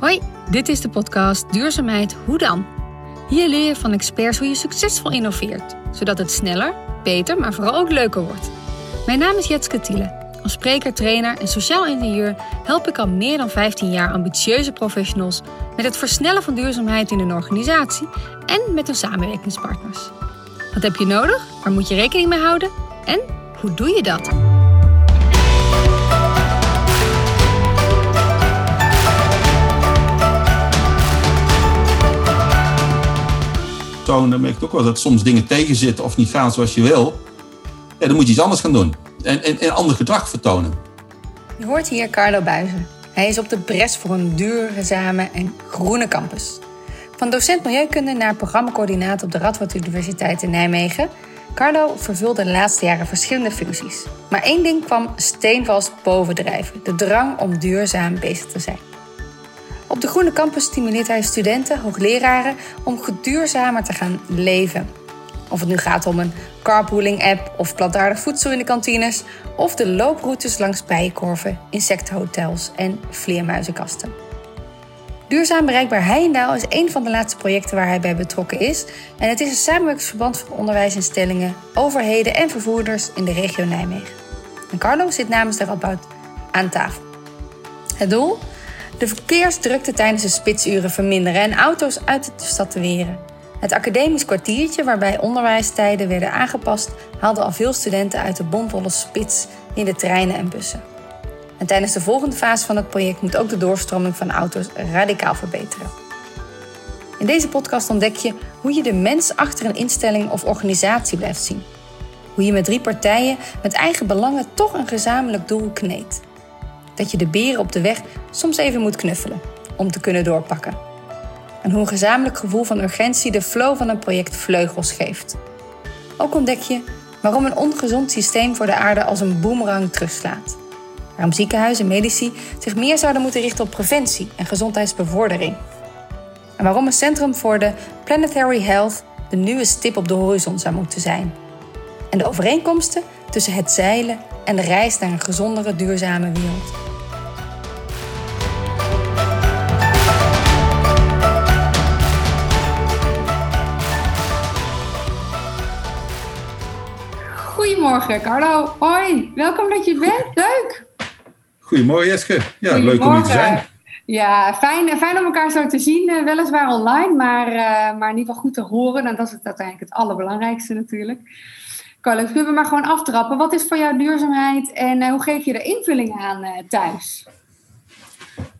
Hoi, dit is de podcast Duurzaamheid Hoe dan? Hier leer je van experts hoe je succesvol innoveert, zodat het sneller, beter, maar vooral ook leuker wordt. Mijn naam is Jetske Thiele. Als spreker, trainer en sociaal ingenieur help ik al meer dan 15 jaar ambitieuze professionals met het versnellen van duurzaamheid in een organisatie en met hun samenwerkingspartners. Wat heb je nodig? Waar moet je rekening mee houden? En hoe doe je dat? Dan merk ik ook wel dat soms dingen tegenzitten of niet gaan zoals je wil. Ja, dan moet je iets anders gaan doen. En, en, en ander gedrag vertonen. Je hoort hier Carlo Buizen. Hij is op de bres voor een duurzame en groene campus. Van docent milieukunde naar programmacoördinator op de Radboud Universiteit in Nijmegen. Carlo vervulde de laatste jaren verschillende functies. Maar één ding kwam steenvast bovendrijven: de drang om duurzaam bezig te zijn. Op de Groene Campus stimuleert hij studenten, hoogleraren om geduurzamer te gaan leven. Of het nu gaat om een carpooling-app of plantaardig voedsel in de kantines, of de looproutes langs bijenkorven, insectenhotels en vleermuizenkasten. Duurzaam bereikbaar Heijendaal is een van de laatste projecten waar hij bij betrokken is. En het is een samenwerkingsverband van onderwijsinstellingen, overheden en vervoerders in de regio Nijmegen. En Carlo zit namens de Radboud aan tafel. Het doel? De verkeersdrukte tijdens de spitsuren verminderen en auto's uit de stad te weren. Het academisch kwartiertje, waarbij onderwijstijden werden aangepast, haalde al veel studenten uit de bomvolle spits in de treinen en bussen. En tijdens de volgende fase van het project moet ook de doorstroming van auto's radicaal verbeteren. In deze podcast ontdek je hoe je de mens achter een instelling of organisatie blijft zien. Hoe je met drie partijen met eigen belangen toch een gezamenlijk doel kneedt. Dat je de beren op de weg soms even moet knuffelen om te kunnen doorpakken. En hoe een gezamenlijk gevoel van urgentie de flow van een project vleugels geeft. Ook ontdek je waarom een ongezond systeem voor de aarde als een boemerang terugslaat. Waarom ziekenhuizen en medici zich meer zouden moeten richten op preventie en gezondheidsbevordering. En waarom een centrum voor de planetary health de nieuwe stip op de horizon zou moeten zijn. En de overeenkomsten tussen het zeilen en de reis naar een gezondere, duurzame wereld. Goedemorgen, Carlo. Hoi, welkom dat je bent. Leuk. Goedemorgen, Jeske. Ja, leuk om hier te zijn. Ja, fijn, fijn om elkaar zo te zien. Eh, weliswaar online, maar, uh, maar in ieder geval goed te horen. En dat is het uiteindelijk het allerbelangrijkste natuurlijk. Carlo, kunnen we maar gewoon aftrappen. Wat is voor jou duurzaamheid en uh, hoe geef je er invulling aan thuis?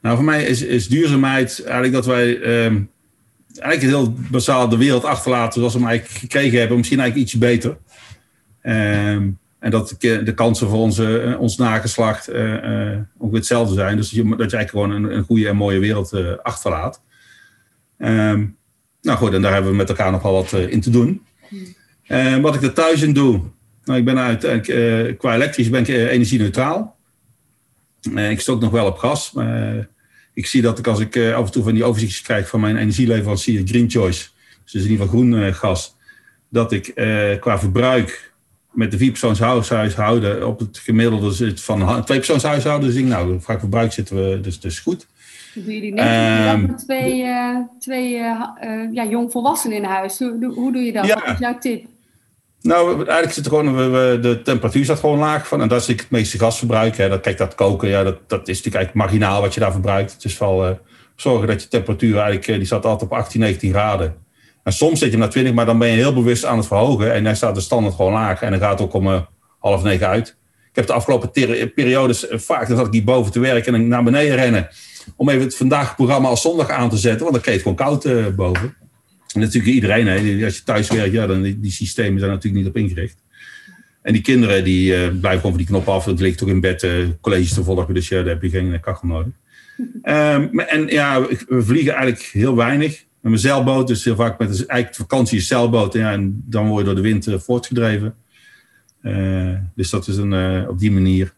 Nou, voor mij is, is duurzaamheid eigenlijk dat wij ehm, eigenlijk heel basaal de wereld achterlaten zoals we hem eigenlijk gekregen hebben. Misschien eigenlijk iets beter. Ehm, en dat de kansen voor onze, eh, ons nageslacht uh, ook hetzelfde zijn. Dus dat je, dat je eigenlijk gewoon een, een goede en mooie wereld achterlaat. Ehm, nou goed, en daar hebben we met elkaar nog wel wat in te doen. Um, wat ik er thuis in doe. Nou, ik ben uiteindelijk, qua elektrisch ben ik energie-neutraal. ik stok nog wel op gas. Maar ik zie dat ik als ik af en toe van die overzichtjes krijg van mijn energieleverancier Green Choice. Dus in ieder geval groen gas. Dat ik qua verbruik met de vierpersoonshuishouden op het gemiddelde zit van tweepersoonshuishouden. Dus ik, nou, vaak verbruik zitten we dus, dus goed. Doe je die um, twee, uh, twee uh, ja, jongvolwassenen in huis? Hoe, hoe doe je dat? Wat is jouw tip? Nou, eigenlijk zit er gewoon, we, de temperatuur staat gewoon laag van. En dat is het meeste gasverbruik. Hè. Dat, kijk, dat koken, ja, dat, dat is natuurlijk eigenlijk marginaal wat je daar verbruikt. Het is vooral uh, zorgen dat je temperatuur eigenlijk, die staat altijd op 18, 19 graden. En soms zit je hem naar 20, maar dan ben je heel bewust aan het verhogen. En dan staat de standaard gewoon laag. En dan gaat het ook om uh, half negen uit. Ik heb de afgelopen periodes uh, vaak, dan zat ik hier boven te werken en naar beneden rennen. Om even het vandaag programma als zondag aan te zetten. Want dan kreeg het gewoon koud uh, boven. En natuurlijk iedereen, hè, als je thuis werkt, ja, dan die, die systemen zijn natuurlijk niet op ingericht. En die kinderen die blijven gewoon van die knop af. Dat ligt toch in bed colleges te volgen. Dus ja, daar heb je geen kachel nodig. Um, en ja, we vliegen eigenlijk heel weinig mijn zeilboot. Dus heel vaak met eigenlijk vakantie is zeilboot. Ja, en dan word je door de wind uh, voortgedreven. Uh, dus dat is een, uh, op die manier.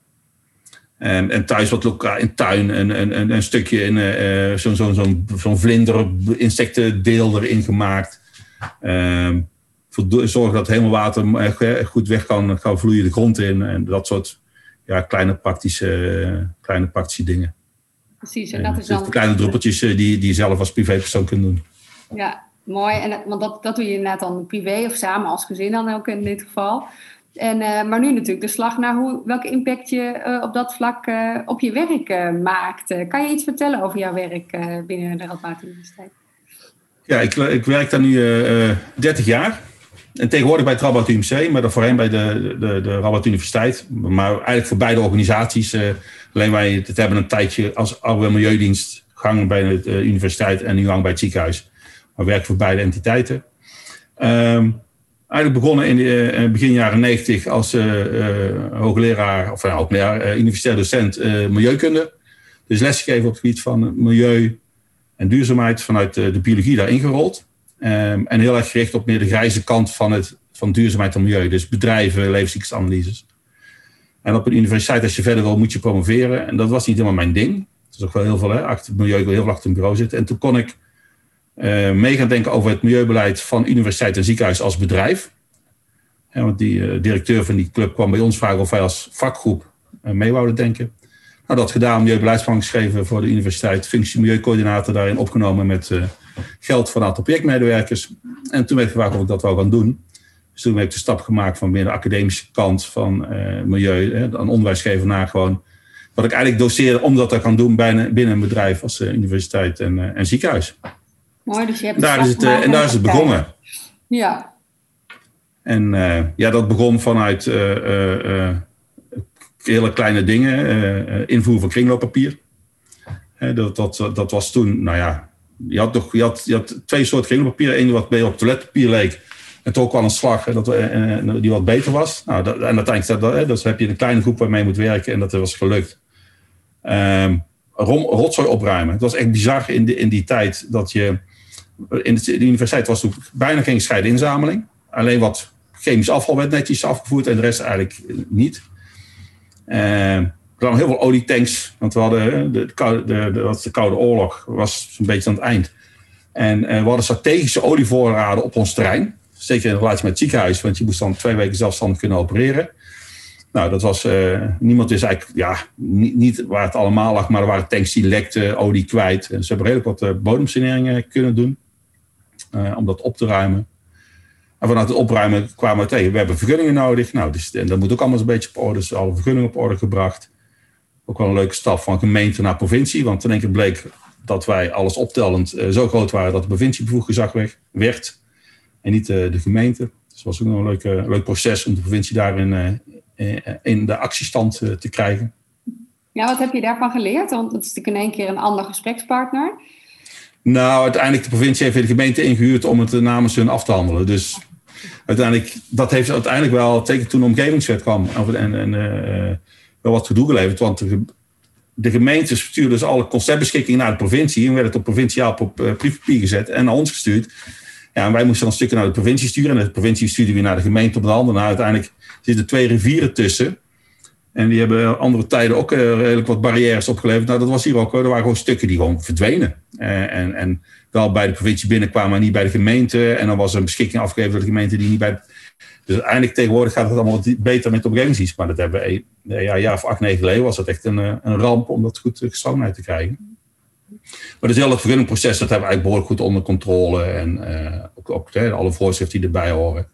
En, en thuis wat lokaal in tuin. En, en, en een stukje in zo'n zo, zo, zo vlinder, insectendeel erin gemaakt. Ehm, zorgen dat het hemelwater goed weg kan, kan vloeien de grond in. En dat soort ja, kleine, praktische, kleine praktische dingen. precies. En dat is dan... de kleine druppeltjes die, die je zelf als privépersoon kunt doen. Ja, mooi. En, want dat, dat doe je inderdaad dan privé of samen als gezin dan ook in dit geval. En, uh, maar nu natuurlijk de slag naar hoe, welke impact je uh, op dat vlak op je werk maakt. kan je iets vertellen over jouw werk binnen de Radboud Universiteit? Ja, ik, ik werk daar nu 30 jaar. En tegenwoordig bij het Rabat UMC, maar dan voorheen bij de, de, de Rabat Universiteit. Maar eigenlijk voor beide organisaties. alleen wij het hebben een tijdje als oude milieudienst gang bij de universiteit en nu gang bij het ziekenhuis. Maar werk voor beide entiteiten. Um, Eigenlijk begonnen in de, eh, begin jaren 90 als uh, hoogleraar, of hoogleraar, universitair docent milieukunde. Dus lesgegeven op het gebied van milieu en duurzaamheid vanuit de biologie daar ingerold. Um, en heel erg gericht op meer de grijze kant van, het, van duurzaamheid en milieu. Dus bedrijven, levenscyclusanalyses. En op een universiteit, als je verder wil, moet je promoveren. En dat was niet helemaal mijn ding. Dat is ook wel heel veel, hè, achter milieu, ik wil heel veel achter een bureau zitten. En toen kon ik mee gaan denken over het milieubeleid van universiteit en ziekenhuis als bedrijf. want die uh, directeur van die club kwam bij ons vragen of wij als vakgroep uh, mee wouden denken. Nou, dat gedaan, milieubeleidsplan geschreven voor de universiteit, functie milieucoördinator daarin opgenomen met geld van een aantal projectmedewerkers. En toen werd gevraagd of ik dat wou gaan doen. Dus toen heb ik de stap gemaakt van meer de academische kant van milieu, hè, aan naar gewoon wat ik eigenlijk doseerde om dat gaan doen binnen, binnen een bedrijf als universiteit en, en ziekenhuis. Mooi, dus je hebt daar is het, uh, en daar is het begonnen. Ja. En uh, ja, dat begon vanuit uh, hele kleine dingen. invoer van kringlooppapier. dat, dat, dat was toen, nou ja, je had, toch, je had, je had twee soorten kringlooppapier. Eén wat meer op toiletpapier leek. En toch kwam een slag dat, die wat beter was. Nou, dat, en uiteindelijk dat, dat, heb je een kleine groep waarmee je moet werken. En dat was gelukt. Um, rotzooi opruimen. Het was echt bizar in, de, in die tijd dat je in de, universiteit was toen bijna geen gescheiden inzameling. Alleen wat chemisch afval werd netjes afgevoerd en de rest eigenlijk niet. Uh, er kwamen heel veel olietanks, want we hadden de, de, de, de, de Koude Oorlog was een beetje aan het eind. En uh, we hadden strategische olievoorraden op ons terrein. Zeker in relatie met het ziekenhuis, want je moest dan twee weken zelfstandig kunnen opereren. Nou, dat was, uh, niemand wist eigenlijk, ja, niet, niet, waar het allemaal lag, maar er waren tanks die lekten, olie kwijt. En ze hebben redelijk wat bodemsaneringen kunnen doen. Uh, om dat op te ruimen. En vanuit het opruimen kwamen we tegen, we hebben vergunningen nodig. Nou, dus, en dat moet ook allemaal een beetje op orde. Dus alle vergunningen op orde gebracht. Ook wel een leuke stap van gemeente naar provincie. Want in één keer bleek dat wij alles optellend uh, zo groot waren dat de provincie bevoegd gezag werd. En niet uh, de gemeente. Dus dat was ook nog een leuk, leuk proces om de provincie daarin in de actiestand te krijgen. Ja, wat heb je daarvan geleerd? Want het is natuurlijk in één keer een ander gesprekspartner. Nou, uiteindelijk de provincie heeft de gemeente ingehuurd om het namens hun af te handelen. Dus uiteindelijk, dat heeft uiteindelijk wel, zeker toen de omgevingswet kwam, en, en uh, wel wat gedoe geleverd. Want de, de gemeente stuurde dus alle conceptbeschikkingen naar de provincie en werd het op provinciaal op briefpapier gezet en naar ons gestuurd. Ja, en wij moesten dan stukken naar de provincie sturen en de provincie stuurde weer naar de gemeente op de handen. Nou, uiteindelijk zitten twee rivieren tussen. En die hebben andere tijden ook uh, redelijk wat barrières opgeleverd. Nou, dat was hier ook. Er waren gewoon stukken die gewoon verdwenen. Uh, en, en wel bij de provincie binnenkwamen, maar niet bij de gemeente. En dan was er een beschikking afgegeven door de gemeente die niet bij. Dus uiteindelijk tegenwoordig gaat het allemaal beter met omgevingsdienst. Maar dat hebben we een ja, jaar of acht, negen geleden was dat echt een, eh, een ramp om dat goed gestroomheid te krijgen. Maar het vergunningproces, dat hebben we eigenlijk behoorlijk goed onder controle. En ook alle voorschriften die erbij horen.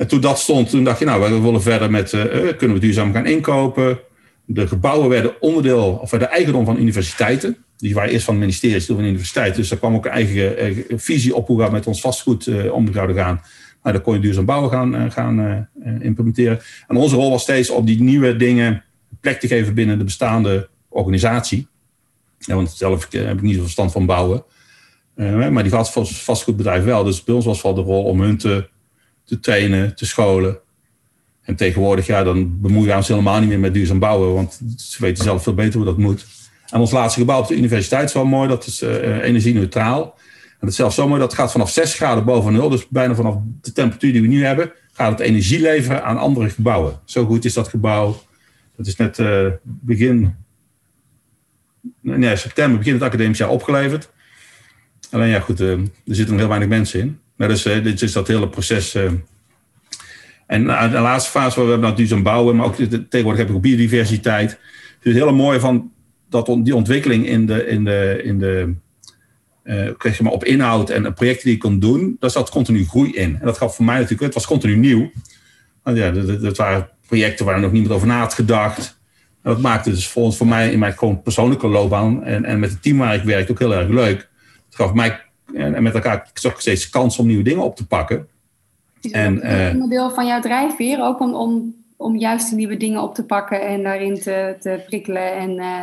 En toen dat stond, toen dacht je, nou, we willen verder met, uh, kunnen we duurzaam gaan inkopen. De gebouwen werden onderdeel, of werden eigendom van universiteiten. Die waren eerst van het ministerie, van de universiteit. Dus daar kwam ook een eigen visie op hoe we met ons vastgoed uh, om zouden gaan. Nou, dan kon je duurzaam bouwen gaan, gaan implementeren. En onze rol was steeds om die nieuwe dingen plek te geven binnen de bestaande organisatie. Want zelf heb ik niet zoveel verstand van bouwen. maar die vastgoedbedrijf wel. Dus bij ons was wel de rol om hun te te trainen, te scholen. En tegenwoordig, ja, dan bemoeien we ons helemaal niet meer met duurzaam bouwen, want ze weten zelf veel beter hoe dat moet. En ons laatste gebouw op de universiteit is wel mooi, dat is uh, energie-neutraal. En dat is zelfs zo mooi, dat gaat vanaf 6 graden boven nul, dus bijna vanaf de temperatuur die we nu hebben, gaat het energie leveren aan andere gebouwen. Zo goed is dat gebouw. Dat is net uh, begin, nee, september, begin het academisch jaar opgeleverd. Alleen ja, goed, er zitten nog heel weinig mensen in. Nou, dus uh, dit is dat hele proces. Uh. En uh, de laatste fase waar we hebben natuurlijk zo'n bouwen, maar ook tegenwoordig heb ik biodiversiteit. Dus het hele mooie van dat die ontwikkeling in de, in de, in de uh, maar op inhoud en projecten die ik kon doen, daar zat continu groei in. En dat gaf voor mij natuurlijk, het was continu nieuw. Ja, dat, dat waren projecten waar nog niemand over na had gedacht. En dat maakte dus voor, voor mij in mijn gewoon persoonlijke loopbaan en, en met het team waar ik werkte ook heel erg leuk. Het gaf mij en, met elkaar toch steeds kans om nieuwe dingen op te pakken. Is en, een uh, onderdeel van jouw drijfveer ook om, om, om juist nieuwe dingen op te pakken en daarin te, te prikkelen en uh,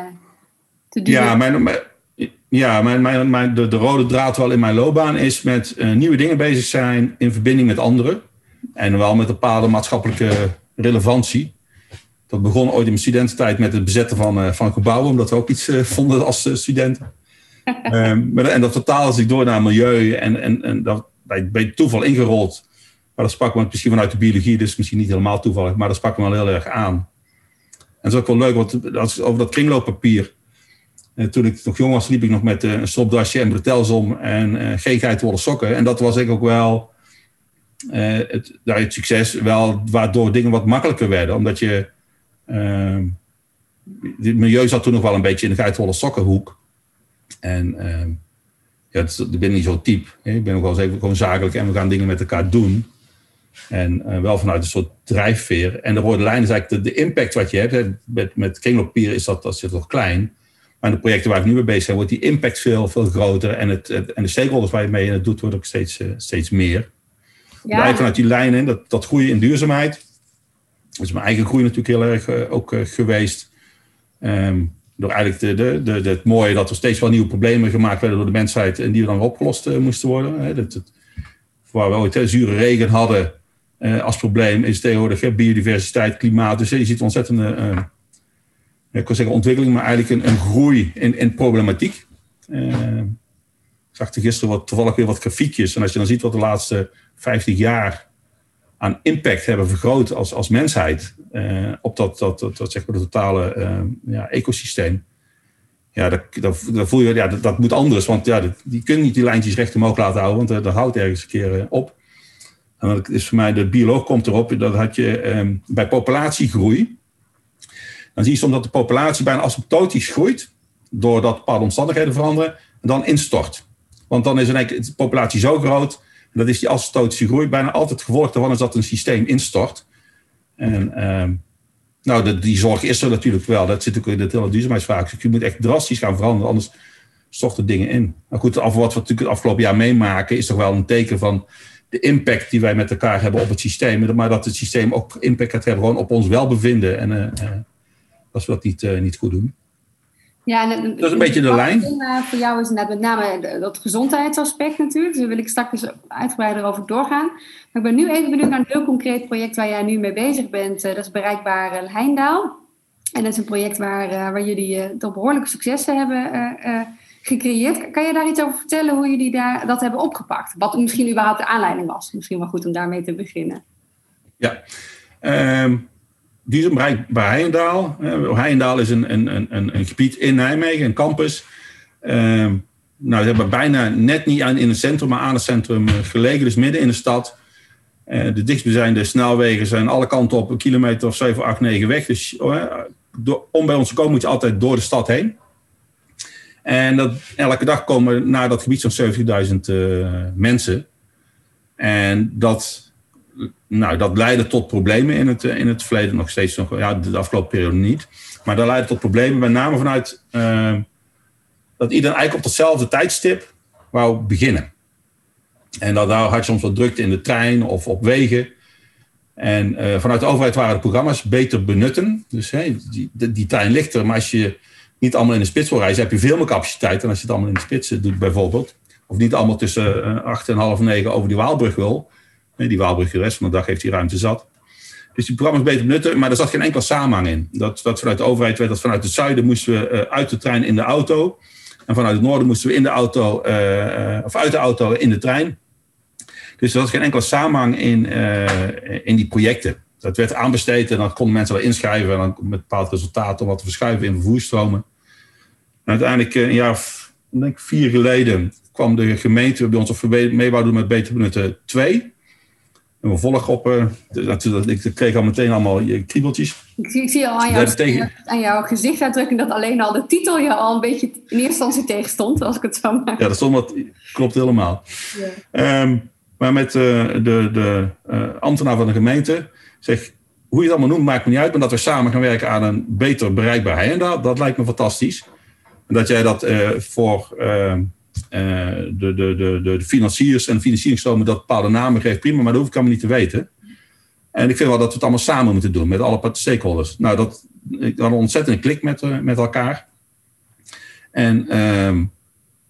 te doen? Ja, mijn, ja mijn, mijn, mijn, de, de rode draad wel in mijn loopbaan is met uh, nieuwe dingen bezig zijn in verbinding met anderen. En wel met een bepaalde maatschappelijke relevantie. Dat begon ooit in mijn studententijd met het bezetten van, uh, van gebouwen, omdat we ook iets vonden als studenten. Um, en dat vertaalde zich door naar milieu en, en, en dat bij, toeval ingerold. Maar dat sprak me misschien vanuit de biologie, dus misschien niet helemaal toevallig, maar dat sprak me wel heel erg aan. En dat is ook wel leuk, want over dat kringlooppapier. En toen ik nog jong was, liep ik nog met een stropdasje en bretelsom en uh, geen geitenwolle sokken. En dat was ik ook wel het, nou, het succes wel waardoor dingen wat makkelijker werden. Omdat je. Uh, het milieu zat toen nog wel een beetje in de geitenwolle sokkenhoek. En uh, ja, ik ben niet zo type. Hè. Ik ben ook wel eens even gewoon zakelijk en we gaan dingen met elkaar doen. En uh, wel vanuit een soort drijfveer. En de rode lijn is eigenlijk de, de impact wat je hebt. Hè. Met, met kringlooppapier is dat, dat zit nog klein. Maar in de projecten waar ik nu mee bezig ben, wordt die impact veel, veel groter. En, het, en de stakeholders waar je mee in het doet, wordt ook steeds, uh, steeds meer ja. blijf vanuit die lijnen, dat, dat groeien in duurzaamheid. Dat is mijn eigen groei natuurlijk heel erg uh, ook uh, geweest. Um, door eigenlijk de, de, de, het mooie dat er steeds wel nieuwe problemen gemaakt werden door de mensheid en die dan opgelost uh, moesten worden. Hè. Dat, waar we ooit zure regen hadden als probleem, is tegenwoordig hè, biodiversiteit, klimaat. Dus je ziet ontzettend, ik zeggen ontwikkeling, maar eigenlijk een, een groei in, in problematiek. Ik zag er gisteren wat, toevallig weer wat grafiekjes. En als je dan ziet wat de laatste 50 jaar aan impact hebben vergroot als, als mensheid uh, op dat, dat, dat, dat, zeg maar, de totale uh, ja, ecosysteem. Ja, dat, dat, voel je, ja dat, dat moet anders, want ja, die kunnen niet die lijntjes recht omhoog laten houden, want uh, dat houdt ergens een keer op. En dat is voor mij, de bioloog komt erop, dat had je um, bij populatiegroei, dan zie je soms dat de populatie bijna asymptotisch groeit, doordat bepaalde omstandigheden veranderen, en dan instort. Want dan is de populatie zo groot dat is die asymptotische groei. Bijna altijd het gevolg daarvan is dat een systeem instort. En uh, nou, de, die zorg is er natuurlijk wel. Dat zit ook in het hele duurzaamheidsvraagstuk. Je moet echt drastisch gaan veranderen, anders storten dingen in. Maar goed, wat we natuurlijk het afgelopen jaar meemaken, is toch wel een teken van de impact die wij met elkaar hebben op het systeem. Maar dat het systeem ook impact gaat hebben gewoon op ons welbevinden. En uh, uh, als we dat niet, niet goed doen. Ja, en, dat is een beetje de lijn. Uh, voor jou is met name dat gezondheidsaspect natuurlijk. Dus daar wil ik straks uitgebreider over doorgaan. Maar ik ben nu even benieuwd naar een heel concreet project waar jij nu mee bezig bent. Uh, dat is Bereikbaar uh, Heimdaal. En dat is een project waar, waar jullie toch behoorlijke successen hebben gecreëerd. Kan je daar iets over vertellen hoe jullie daar, dat hebben opgepakt? Wat misschien überhaupt de aanleiding was. Misschien wel goed om daarmee te beginnen. Ja, um die is bij Heijendaal. Heijendaal is een, een, een, een gebied in Nijmegen, een campus. Uh, nou, ze hebben bijna net niet aan, in het centrum, maar aan het centrum eh, gelegen, dus midden in de stad. Uh, de dichtstbijzijnde snelwegen zijn alle kanten op een kilometer of 7, 8, 9 weg. Dus door, om bij ons te komen moet je altijd door de stad heen. En dat, elke dag komen naar dat gebied zo'n 70.000 mensen. En dat nou, dat leidde tot problemen in het, in het verleden, nog steeds nog, ja, de afgelopen periode niet. Maar dat leidde tot problemen, met name vanuit uh, dat iedereen eigenlijk op hetzelfde tijdstip wou beginnen. En dat, daar had je soms wat drukte in de trein of op wegen. En uh, vanuit de overheid waren de programma's beter benutten. Dus hey, die, die, trein ligt er, maar als je niet allemaal in de spits wil reizen, heb je veel meer capaciteit dan als je het allemaal in de spits doet, bijvoorbeeld. Of niet allemaal tussen uh, acht en half negen over die Waalbrug wil. Die Waalbrug de rest van de dag heeft die ruimte zat. Dus die programma's beter benutten, maar er zat geen enkele samenhang in. Dat, dat vanuit de overheid werd dat vanuit het zuiden moesten we uh, uit de trein in de auto. En vanuit het noorden moesten we in de auto, uh, of uit de auto in de trein. Dus er was geen enkele samenhang in, uh, in die projecten. Dat werd aanbesteed en dan konden mensen wel inschrijven en dan met bepaald resultaat om wat te verschuiven in vervoerstromen. En uiteindelijk een jaar denk vier geleden kwam de gemeente bij ons of mee wou doen met beter benutten 2 een volg op. Uh, ik kreeg al meteen allemaal kriebeltjes. Ik zie, ik zie al aan, jou, tegen... aan jouw gezichtsuitdrukking dat alleen al de titel je al een beetje in eerste instantie tegenstond, als ik het zo maak. Ja, dat stond wat, klopt helemaal. Ja. Ehm, maar met uh, de, de uh, ambtenaar van de gemeente zeg, hoe je het allemaal noemt, maakt me niet uit. Maar dat we samen gaan werken aan een beter bereikbaar En dat, dat lijkt me fantastisch. En dat jij dat voor ehm, de, de, de, de financiers en de dat bepaalde namen geeft, prima, maar dat hoef ik allemaal niet te weten. En ik vind wel dat we het allemaal samen moeten doen met alle stakeholders. Nou, dat, ik had een ontzettende klik met, uh, met elkaar. En uh,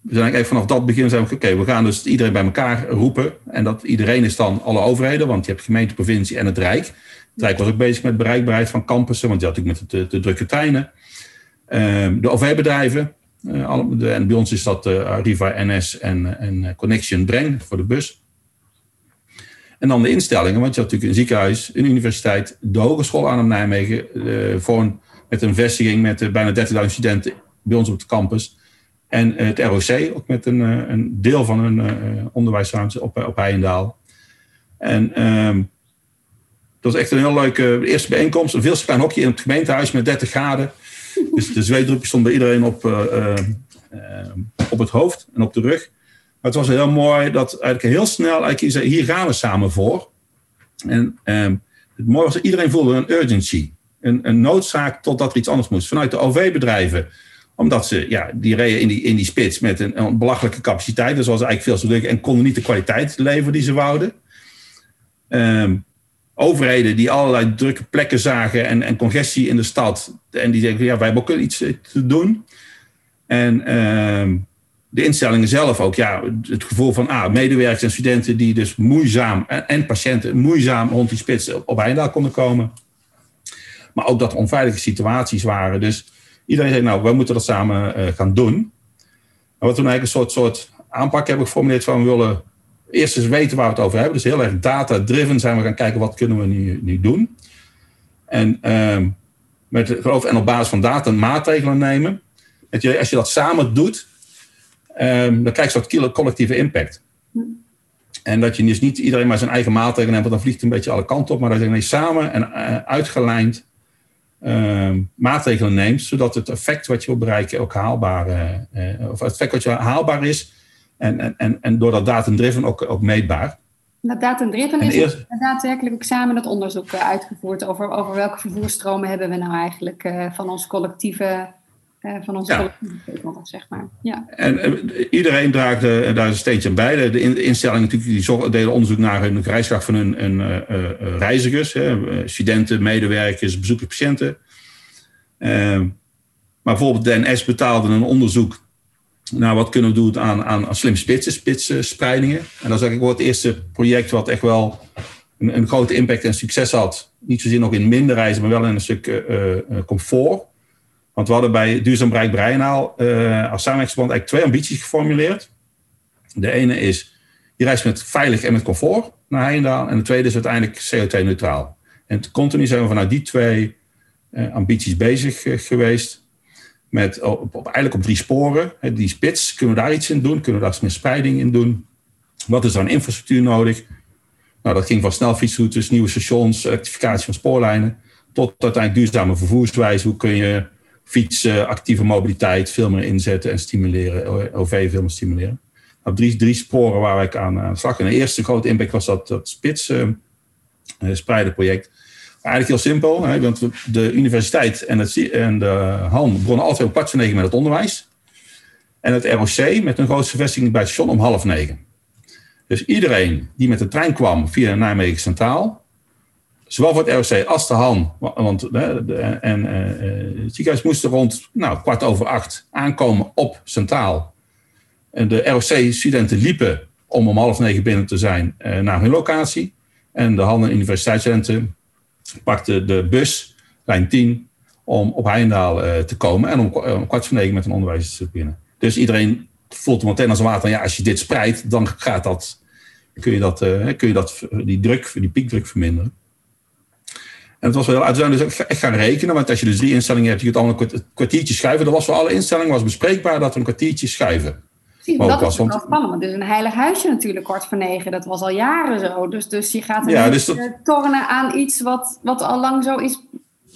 we zijn eigenlijk vanaf dat begin zijn we, oké, we gaan dus iedereen bij elkaar roepen. En dat iedereen is dan alle overheden, want je hebt gemeente, provincie en het Rijk. Het Rijk was ook bezig met bereikbaarheid van campussen, want je had natuurlijk met de, de drukke treinen. Ehm, de OV-bedrijven, eh, en bij ons is dat uh, Arriva NS en, en Connection Breng voor de bus. En dan de instellingen, want je had natuurlijk een ziekenhuis, een universiteit, de Hogeschool aan Nijmegen, voor met een vestiging met bijna 30.000 studenten bij ons op de campus. En het ROC, ook met een, een deel van hun onderwijsruimte op, op Heijendaal. En um, dat was echt een heel leuke eerste bijeenkomst. Een veel klein hokje in het gemeentehuis met 30 graden. Dus de zweetdrupje stond bij iedereen op, uh, op het hoofd en op de rug. Maar het was heel mooi dat eigenlijk heel snel, eigenlijk zei, hier gaan we samen voor. En ehm, het mooie was dat iedereen voelde een urgency. Een, een noodzaak totdat er iets anders moest. Vanuit de OV-bedrijven omdat ze, ja, die reden in die, in die spits met een, een belachelijke capaciteit. Dus was eigenlijk veel te druk en konden niet de kwaliteit leveren die ze wouden. Um, overheden die allerlei drukke plekken zagen en, en congestie in de stad. En die denken, ja, wij hebben ook iets te doen. En ehm, de instellingen zelf ook, ja, het gevoel van ah, medewerkers en studenten die dus moeizaam, en, patiënten moeizaam rond die spits op Eindel konden komen. Maar ook dat er onveilige situaties waren. Dus iedereen zei, nou, we moeten dat samen uh, gaan doen. En wat toen eigenlijk een soort, soort aanpak hebben geformuleerd van we willen eerst eens weten waar we het over hebben. Dus heel erg data-driven zijn we gaan kijken wat kunnen we nu, nu doen. En um, met geloof en op basis van data maatregelen nemen. als je dat samen doet, um, dan krijg je soort collectieve impact. En dat je dus niet iedereen maar zijn eigen maatregelen neemt, want dan vliegt het een beetje alle kanten op. Maar dat je nee, samen en uh, uitgelijnd uh, maatregelen neemt, zodat het effect wat je wil bereiken ook haalbaar, uh, of het effect wat je haalbaar is, en, en, en door dat data-driven ook, ook meetbaar. Dat data-driven is eerst... daadwerkelijk ook samen dat onderzoek eh, uitgevoerd over, over welke vervoerstromen hebben we nou eigenlijk uh, van ons collectieve uh, van onze ja. collectieve zeg maar. Ja. En iedereen draagt uh, daar een steentje aan bij. De, de instellingen natuurlijk, die delen onderzoek naar hun reisdag van hun, hun reizigers, hè, studenten, medewerkers, bezoekers, patiënten. Ehm, maar bijvoorbeeld de NS betaalde een onderzoek nou, wat kunnen we doen aan, aan, slim spitsen, spitsenspreidingen. En dat is eigenlijk wel het eerste project wat echt wel een, een, grote impact en succes had. Niet zozeer nog in minder reizen, maar wel in een stuk uh, comfort. Want we hadden bij Duurzaam Bereik Breinaal uh, als samenwerkingsverband eigenlijk twee ambities geformuleerd. De ene is, je reist met veilig en met comfort naar Heijendaal. En de tweede is uiteindelijk CO2-neutraal. En continu zijn we vanuit die twee ambities bezig geweest met op, op, eigenlijk op drie sporen. Die spits, kunnen we daar iets in doen? Kunnen we daar meer spreiding in doen? Wat is dan infrastructuur nodig? Nou, dat ging van snelfietsroutes, nieuwe stations, elektrificatie van spoorlijnen, tot uiteindelijk duurzame vervoerswijze. Hoe kun je fietsen, actieve mobiliteit veel meer inzetten en stimuleren, OV veel meer stimuleren. Nou, drie, drie sporen waar ik aan, aan slag. En de eerste grote impact was dat, dat spits uh, project. Eigenlijk heel simpel, hè, want de universiteit en, het, en de HAN begonnen altijd om kwart voor negen met het onderwijs. En het ROC met een grootste vestiging bij het station om half negen. Dus iedereen die met de trein kwam via Nijmegen Centraal, zowel voor het ROC als de HAN, want de, en, uh, het ziekenhuis moesten rond nou, kwart over acht aankomen op Centraal. En de ROC-studenten liepen om om half negen binnen te zijn uh, naar hun locatie. En de HAN en universiteitsstudenten pakte de bus, lijn 10, om op Heijendaal uh, te komen. En om, eh, om kwart voor negen met een onderwijs te binnen. Dus iedereen voelt meteen als water ja, als je dit spreidt, dan gaat dat, kun je, dat, uh, kun je dat, die druk, die piekdruk verminderen. En het was wel heel uit. Dus echt gaan rekenen. Want als je dus drie instellingen hebt, je het allemaal een kwartiertje schuiven. Dat was voor alle instellingen was bespreekbaar dat we een kwartiertje schuiven. Dat is wel spannend. Is een heilig huisje natuurlijk, kort voor negen. Dat was al jaren zo. Dus, dus je gaat ja, dus dat... tornen aan iets wat, wat al lang zo is.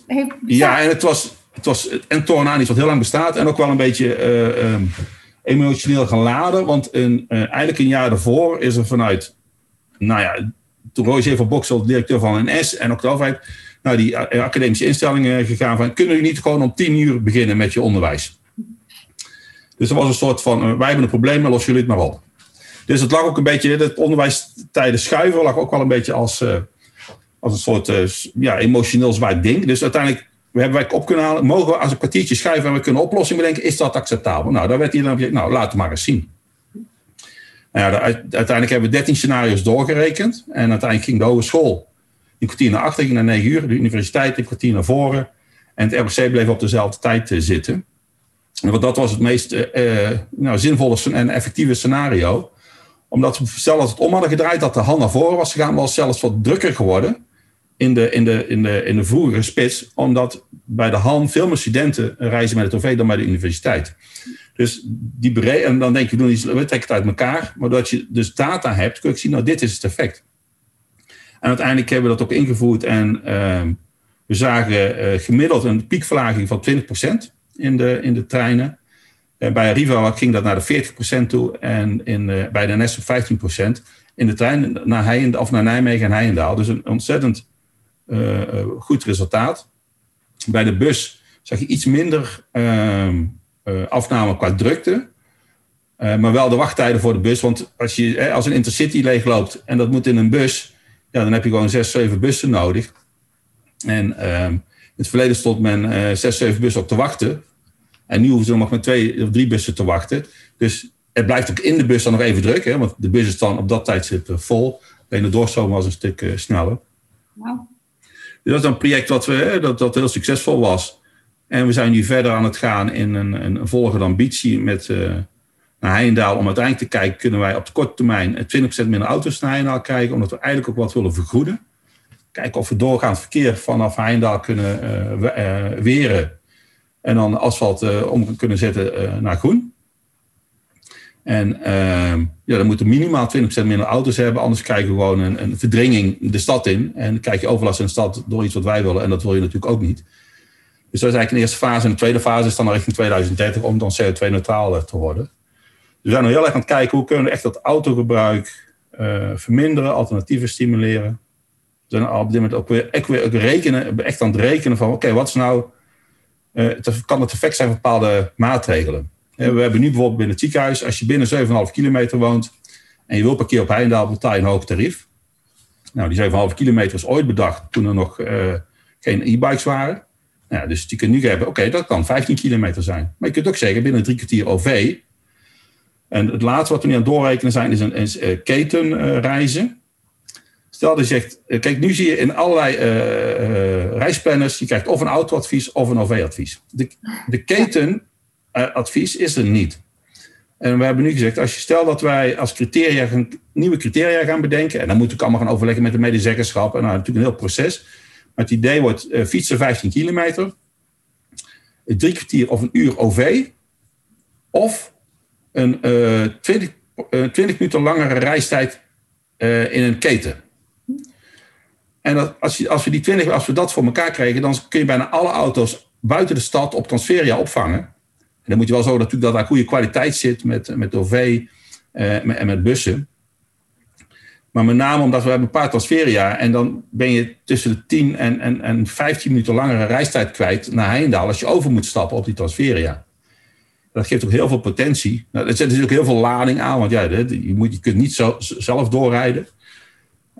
Heeft ja, en het was, het was en tornen aan iets wat heel lang bestaat. En ook wel een beetje uh, um, emotioneel geladen. Want een, uh, eigenlijk een jaar daarvoor is er vanuit... Nou ja, toen Roger van Boksel, directeur van NS en ook de overheid... naar die academische instellingen gegaan van... kunnen jullie niet gewoon om tien uur beginnen met je onderwijs? Dus er was een soort van, uh, wij hebben een probleem, maar los jullie het maar op. Dus het lag ook een beetje, het onderwijstijden schuiven lag ook wel een beetje als, uh, als een soort uh, ja, emotioneel zwaar ding. Dus uiteindelijk we hebben wij op kunnen halen, mogen we als een kwartiertje schuiven en we kunnen oplossingen bedenken, is dat acceptabel? Nou, daar werd dan, nou, laat het maar eens zien. Nou ja, uiteindelijk hebben we 13 scenario's doorgerekend. En uiteindelijk ging de hogeschool een kwartier naar achter, ging naar 9 uur. De universiteit een kwartier naar voren. En het RBC bleef op dezelfde tijd zitten. Want dat was het meest uh, nou, zinvolle en effectieve scenario. Omdat stel dat het om hadden gedraaid, dat de hand naar voren was gegaan, was zelfs wat drukker geworden in de, in de, in de, in de vroegere spits. Omdat bij de hand veel meer studenten reizen met het OV dan bij de universiteit. Dus die en dan denk je, we doen iets, we trekken het uit elkaar. Maar dat je dus data hebt, kun je zien, nou, dit is het effect. En uiteindelijk hebben we dat ook ingevoerd en uh, we zagen uh, gemiddeld een piekverlaging van 20% in de, in de treinen. En bij Arriva ging dat naar de 40% toe en in, uh, bij de NS op 15%. In de trein naar, Heijend, of naar Nijmegen en Heijendaal. Dus een ontzettend uh, goed resultaat. Bij de bus zag je iets minder ehm, afname qua drukte. maar wel de wachttijden voor de bus. Want als, je, als een intercity leegloopt en dat moet in een bus, ja, dan heb je gewoon zes, zeven bussen nodig. En ehm, in het verleden stond men zes, zeven bussen op te wachten. En nu hoeven ze nog met twee of drie bussen te wachten. Dus het blijft ook in de bus dan nog even druk. Hè, want de bus is dan op dat tijdstip uh, vol. Alleen de doorstroom was een stuk uh, sneller. Wow. Dus dat is een project wat we, dat, dat heel succesvol was. En we zijn nu verder aan het gaan in een, een volgende ambitie met, naar Heijendaal. Om uiteindelijk te kijken, kunnen wij op de korte termijn 20% minder auto's naar Heijendaal krijgen. Omdat we eigenlijk ook wat willen vergoeden kijken of we doorgaand verkeer vanaf Heindaal kunnen uh, weren. En dan asfalt uh, om kunnen zetten naar groen. En ehm, ja, dan moeten minimaal 20% minder auto's hebben. Anders krijgen we gewoon een, een, verdringing de stad in. En dan krijg je overlast in de stad door iets wat wij willen. En dat wil je natuurlijk ook niet. Dus dat is eigenlijk een eerste fase. En de tweede fase is dan richting 2030 om dan CO2-neutraal te worden. Dus we zijn nog heel erg aan het kijken hoe kunnen we echt dat autogebruik verminderen, alternatieven stimuleren zijn op dit moment ook weer, echt, echt aan het rekenen van oké, wat is nou, uh, het, kan het effect zijn van bepaalde maatregelen. Uh, we hebben nu bijvoorbeeld binnen het ziekenhuis, als je binnen 7,5 kilometer woont en je wil parkeren op Heindaal, betaal je een hoog tarief. Nou, die 7,5 kilometer is ooit bedacht toen er nog uh, geen e-bikes waren. Nou, dus je kunt nu hebben, oké, dat kan 15 kilometer zijn. Maar je kunt ook zeggen, binnen drie kwartier OV. En het laatste wat we nu aan het doorrekenen zijn, is een, ketenreizen. Stel dat je zegt, eh, kijk, nu zie je in allerlei uh, reisplanners, je krijgt of een autoadvies of een OV-advies. De, de ketenadvies is er niet. En we hebben nu gezegd, als je stel dat wij als criteria gaan, nieuwe criteria gaan bedenken, en dan moet ik allemaal gaan overleggen met de medezeggenschap, en nou, natuurlijk een heel proces. Maar het idee wordt uh, fietsen 15 kilometer, drie kwartier of een uur OV, of een uh, 20, 20 minuten langere reistijd in een keten. En als, als, we die 20, als we dat voor elkaar krijgen, dan kun je bijna alle auto's buiten de stad op Transferia opvangen. En dan moet je wel zorgen dat, dat daar goede kwaliteit zit met, met OV eh, en met bussen. Maar met name omdat we hebben een paar Transferia en dan ben je tussen de 10 en, en, en 15 minuten langere reistijd kwijt naar Heindaal als je over moet stappen op die Transferia. Dat geeft ook heel veel potentie. Nou, er zit natuurlijk heel veel lading aan, want ja, je, moet, je kunt niet zo, zelf doorrijden.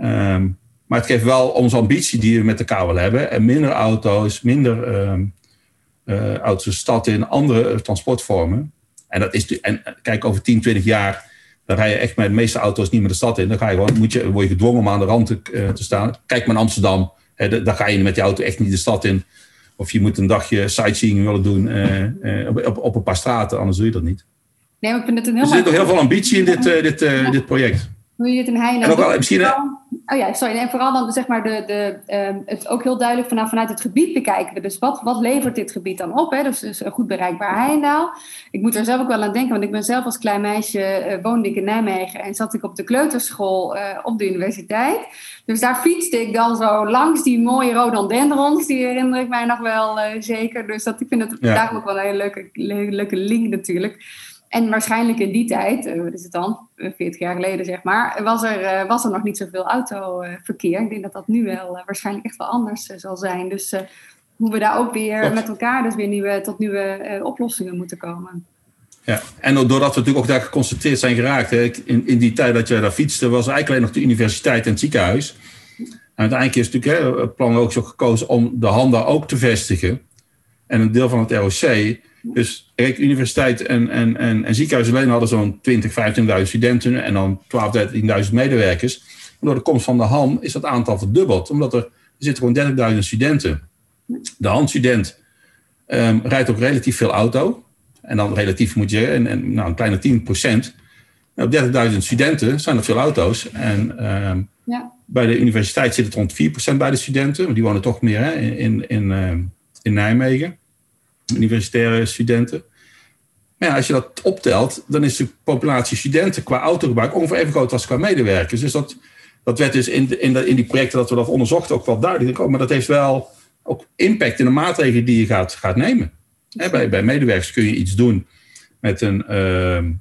Um, maar het geeft wel onze ambitie die we met elkaar willen hebben. En minder auto's, minder uh, auto's de stad in, andere transportvormen. En, dat is, en kijk, over 10, 20 jaar, dan rij je echt met de meeste auto's niet meer de stad in. Dan ga je gewoon, moet je, word je gedwongen om aan de rand te, uh, te staan. Kijk maar in Amsterdam, hè, daar ga je met die auto echt niet de stad in. Of je moet een dagje sightseeing willen doen uh, op, op, op, een paar straten, anders doe je dat niet. Nee, maar ik vind het een heel Er zit nog heel veel ambitie in dit, dit, dit project. Hoe je het in Heijnen... En ook wel, misschien, Oh ja, sorry. En vooral dan zeg maar de, de, ehm, het ook heel duidelijk vanaf, vanuit het gebied bekijken. Dus wat, wat levert dit gebied dan op? Hè? Dus, dus een goed bereikbaar Heindaal. Ik moet er zelf ook wel aan denken, want ik ben zelf als klein meisje uh, woonde ik in Nijmegen en zat ik op de kleuterschool uh, op de universiteit. Dus daar fietste ik dan zo langs die mooie rhododendrons, die herinner ik mij nog wel uh, zeker. Dus dat, ik vind het ja. daarom ook wel een hele leuke, leuke link natuurlijk. En waarschijnlijk in die tijd, uh, wat is het dan, 40 jaar geleden zeg maar, was er, uh, was er nog niet zoveel autoverkeer. Ik denk dat dat nu wel waarschijnlijk echt wel anders zal zijn. Dus hoe we daar ook weer met elkaar dus weer nieuwe, tot nieuwe oplossingen moeten komen. Ja, en doordat we natuurlijk ook daar geconcentreerd zijn geraakt, hè, in, in die tijd dat jij daar fietste, was eigenlijk alleen nog de universiteit en het ziekenhuis. En uiteindelijk is natuurlijk hè, het plan ook zo gekozen om de handen ook te vestigen. En een deel van het ROC dus kijk, universiteit en, en, en, en ziekenhuis alleen hadden zo'n 20, 15.000 studenten en dan 12, 13.000 medewerkers. door de komst van de HAM is dat aantal verdubbeld, omdat er, er zitten gewoon 30.000 studenten. De HAM-student um, rijdt ook relatief veel auto. En dan relatief moet je, en, en nou, een kleine 10 procent. Op 30.000 studenten zijn er veel auto's. En um, ja. bij de universiteit zit het rond 4% bij de studenten. Want die wonen toch meer hè, in, in, in, uh, in Nijmegen universitaire studenten. Maar ja, als je dat optelt, dan is de populatie studenten qua autogebruik ongeveer even groot als qua medewerkers. Dus dat, dat werd dus in, in, de, in die projecten dat we dat onderzochten ook wel duidelijk. Oh, maar dat heeft wel ook impact in de maatregelen die je gaat, gaat nemen. bij, bij medewerkers kun je iets doen met een, uh, een,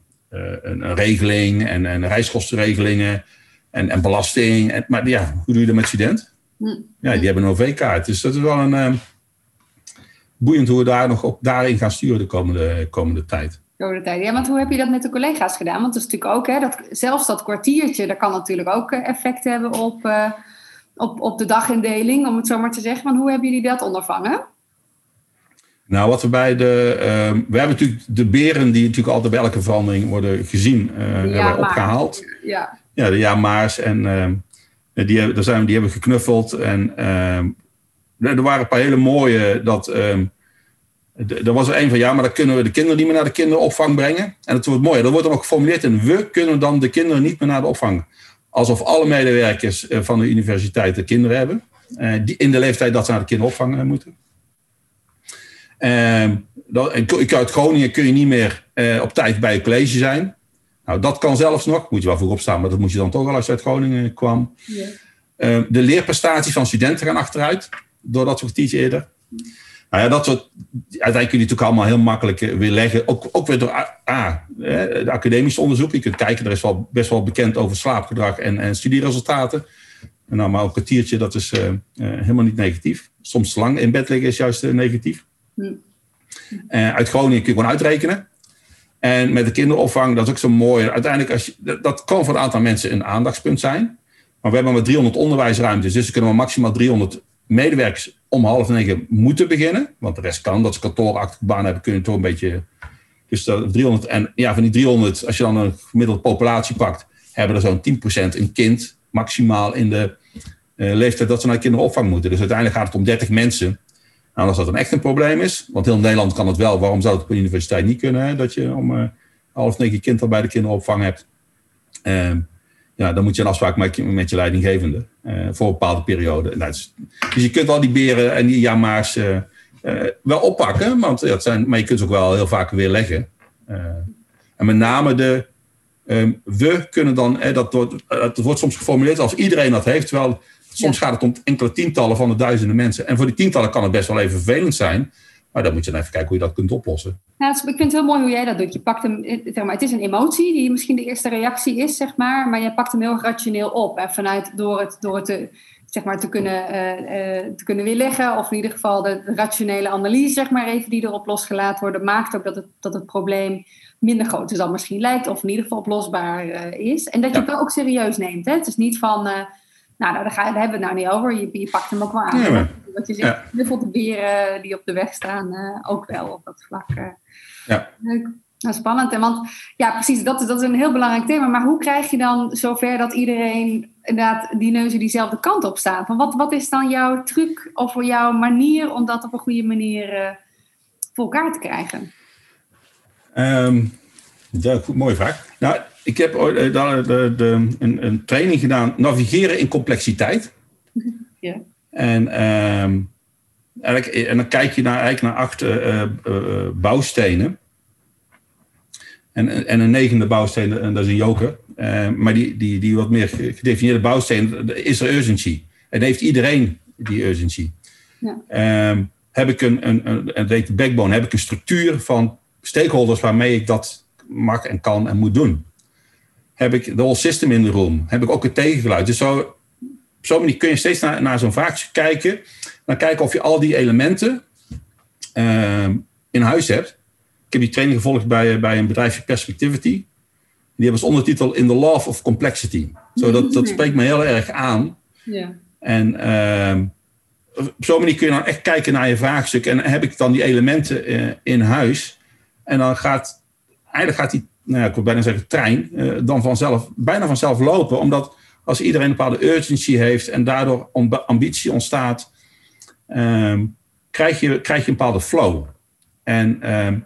een, regeling en, en reiskostenregelingen en, en belasting. En, maar ja, hoe doe je dat met studenten? Hm. Ja, die hebben een OV-kaart. Dus dat is wel een, ehm, boeiend hoe we daar nog op, daarin gaan sturen de komende, komende tijd. Komende tijd. Ja, want hoe heb je dat met de collega's gedaan? Want dat is natuurlijk ook, hè, dat, zelfs dat kwartiertje, dat kan natuurlijk ook eh, effect hebben op, uh, op, op de dagindeling, om het zo maar te zeggen. Maar hoe hebben jullie dat ondervangen? Nou, wat we bij de. Uh, we hebben natuurlijk de beren die natuurlijk altijd bij elke verandering worden gezien, uh, hebben opgehaald. Ja. ja, de ja-maars. En die, daar zijn, die hebben geknuffeld. En er waren een paar hele mooie. Dat, um, er was er een van ja, maar dan kunnen we de kinderen niet meer naar de kinderopvang brengen. En het wordt mooi. Dat wordt dan ook geformuleerd in we kunnen dan de kinderen niet meer naar de opvang. Alsof alle medewerkers eh, van de universiteit kinderen hebben. Uh, die in de leeftijd dat ze naar de kinderopvang uh, moeten. Uh, dat, uit Groningen kun je niet meer op tijd bij het college zijn. Nou, dat kan zelfs nog. Moet je wel vroeg opstaan, maar dat moet je dan toch wel als je uit Groningen kwam. Ja. Ehm, de leerprestaties van studenten gaan achteruit door dat soort eerder. Nou ja, dat soort. Uiteindelijk kun je natuurlijk allemaal heel makkelijk eh, weer leggen. Ook, ook weer door ah, de academische onderzoek. Je kunt kijken, er is wel best wel bekend over slaapgedrag en, en studieresultaten. En nou, maar een kwartiertje, dat is uh, uh, helemaal niet negatief. Soms lang in bed liggen is juist uh, negatief. Hm. uit Groningen kun je gewoon uitrekenen. En met de kinderopvang, dat is ook zo mooi. Uiteindelijk, als je, dat kan voor een aantal mensen een aandachtspunt zijn. Maar we hebben maar 300 onderwijsruimtes, dus we kunnen maar maximaal 300 medewerkers om half negen moeten beginnen. Want de rest kan, dat ze kantoorachtige baan hebben, kunnen toch een beetje. Dus dat 300, en ja, van die 300, als je dan een gemiddelde populatie pakt, hebben er zo'n 10% een kind maximaal in de uh, leeftijd dat ze naar kinderopvang moeten. Dus uiteindelijk gaat het om 30 mensen. Nou, als dat dan echt een probleem is, want heel Nederland kan het wel, waarom zou het op een universiteit niet kunnen, hè, dat je om uh, half negen kind al bij de kinderopvang hebt? Uh, ja, dan moet je een afspraak maken met je leidinggevende uh, voor een bepaalde periode. Nou, dus, dus, je kunt wel die beren en die jamaars uh, uh, wel oppakken, want dat zijn, maar je kunt ze ook wel heel vaak weer leggen. en met name de um, we kunnen dan, dat, wordt, dat wordt soms geformuleerd als iedereen dat heeft, terwijl soms gaat het om enkele tientallen van de duizenden mensen. En voor die tientallen kan het best wel even vervelend zijn. Maar dan moet je dan even kijken hoe je dat kunt oplossen. Nou, ik vind het heel mooi hoe jij dat doet. Je pakt hem, zeg maar, het is een emotie die misschien de eerste reactie is, zeg maar, maar je pakt hem heel rationeel op. En vanuit door het, door het te, zeg maar, te, kunnen, uh, uh, te kunnen weerleggen, of in ieder geval de, rationele analyse, zeg maar, even die erop losgelaten worden, maakt ook dat het, dat het probleem minder groot is dan misschien lijkt, of in ieder geval oplosbaar uh, is. En dat je het ook serieus neemt. Hè? Het is niet van nou, daar, daar, hebben we het nou niet over. Je, je pakt hem ook wel aan. Ja, Wat je zegt, ja. de beren die op de weg staan uh, ook wel op dat vlak. Uh. Ja. Leuk. Nou, spannend. Want ja, precies, dat is, dat is een heel belangrijk thema. Maar hoe krijg je dan zover dat iedereen inderdaad die neuzen diezelfde kant op staan? Van wat, wat is dan jouw truc of jouw manier om dat op een goede manier uh, voor elkaar te krijgen? Um, ja, goed, mooie vraag. Nou, ik heb ooit de, de, de, een, een, training gedaan, navigeren in complexiteit. Ja. En, ehm, en dan kijk je naar, eigenlijk naar acht uh, uh, bouwstenen. En, en een negende bouwsteen, en dat is een joker. Uh, maar die, die, die wat meer gedefinieerde bouwsteen is er urgency. En heeft iedereen die urgency. Ja. Um, heb ik een, een, een, een de backbone, heb ik een structuur van stakeholders waarmee ik dat mag en kan en moet doen. Heb ik de whole system in de room, heb ik ook het tegengeluid. Dus zo, op zo'n manier kun je steeds naar, naar zo'n vraagstuk kijken. Dan kijken of je al die elementen uh, in huis hebt. Ik heb die training gevolgd bij, bij een bedrijfje Perspectivity. Die hebben als ondertitel In the Love of Complexity. Zo, dat, dat spreekt me heel erg aan. Ja. En uh, op zo'n manier kun je dan echt kijken naar je vraagstuk. En heb ik dan die elementen uh, in huis. En dan gaat, eigenlijk gaat die, nou ik wil bijna zeggen trein, uh, dan vanzelf, bijna vanzelf lopen. Omdat als iedereen een bepaalde urgency heeft en daardoor ambitie ontstaat, uh, krijg, je, krijg je een bepaalde flow. En ehm,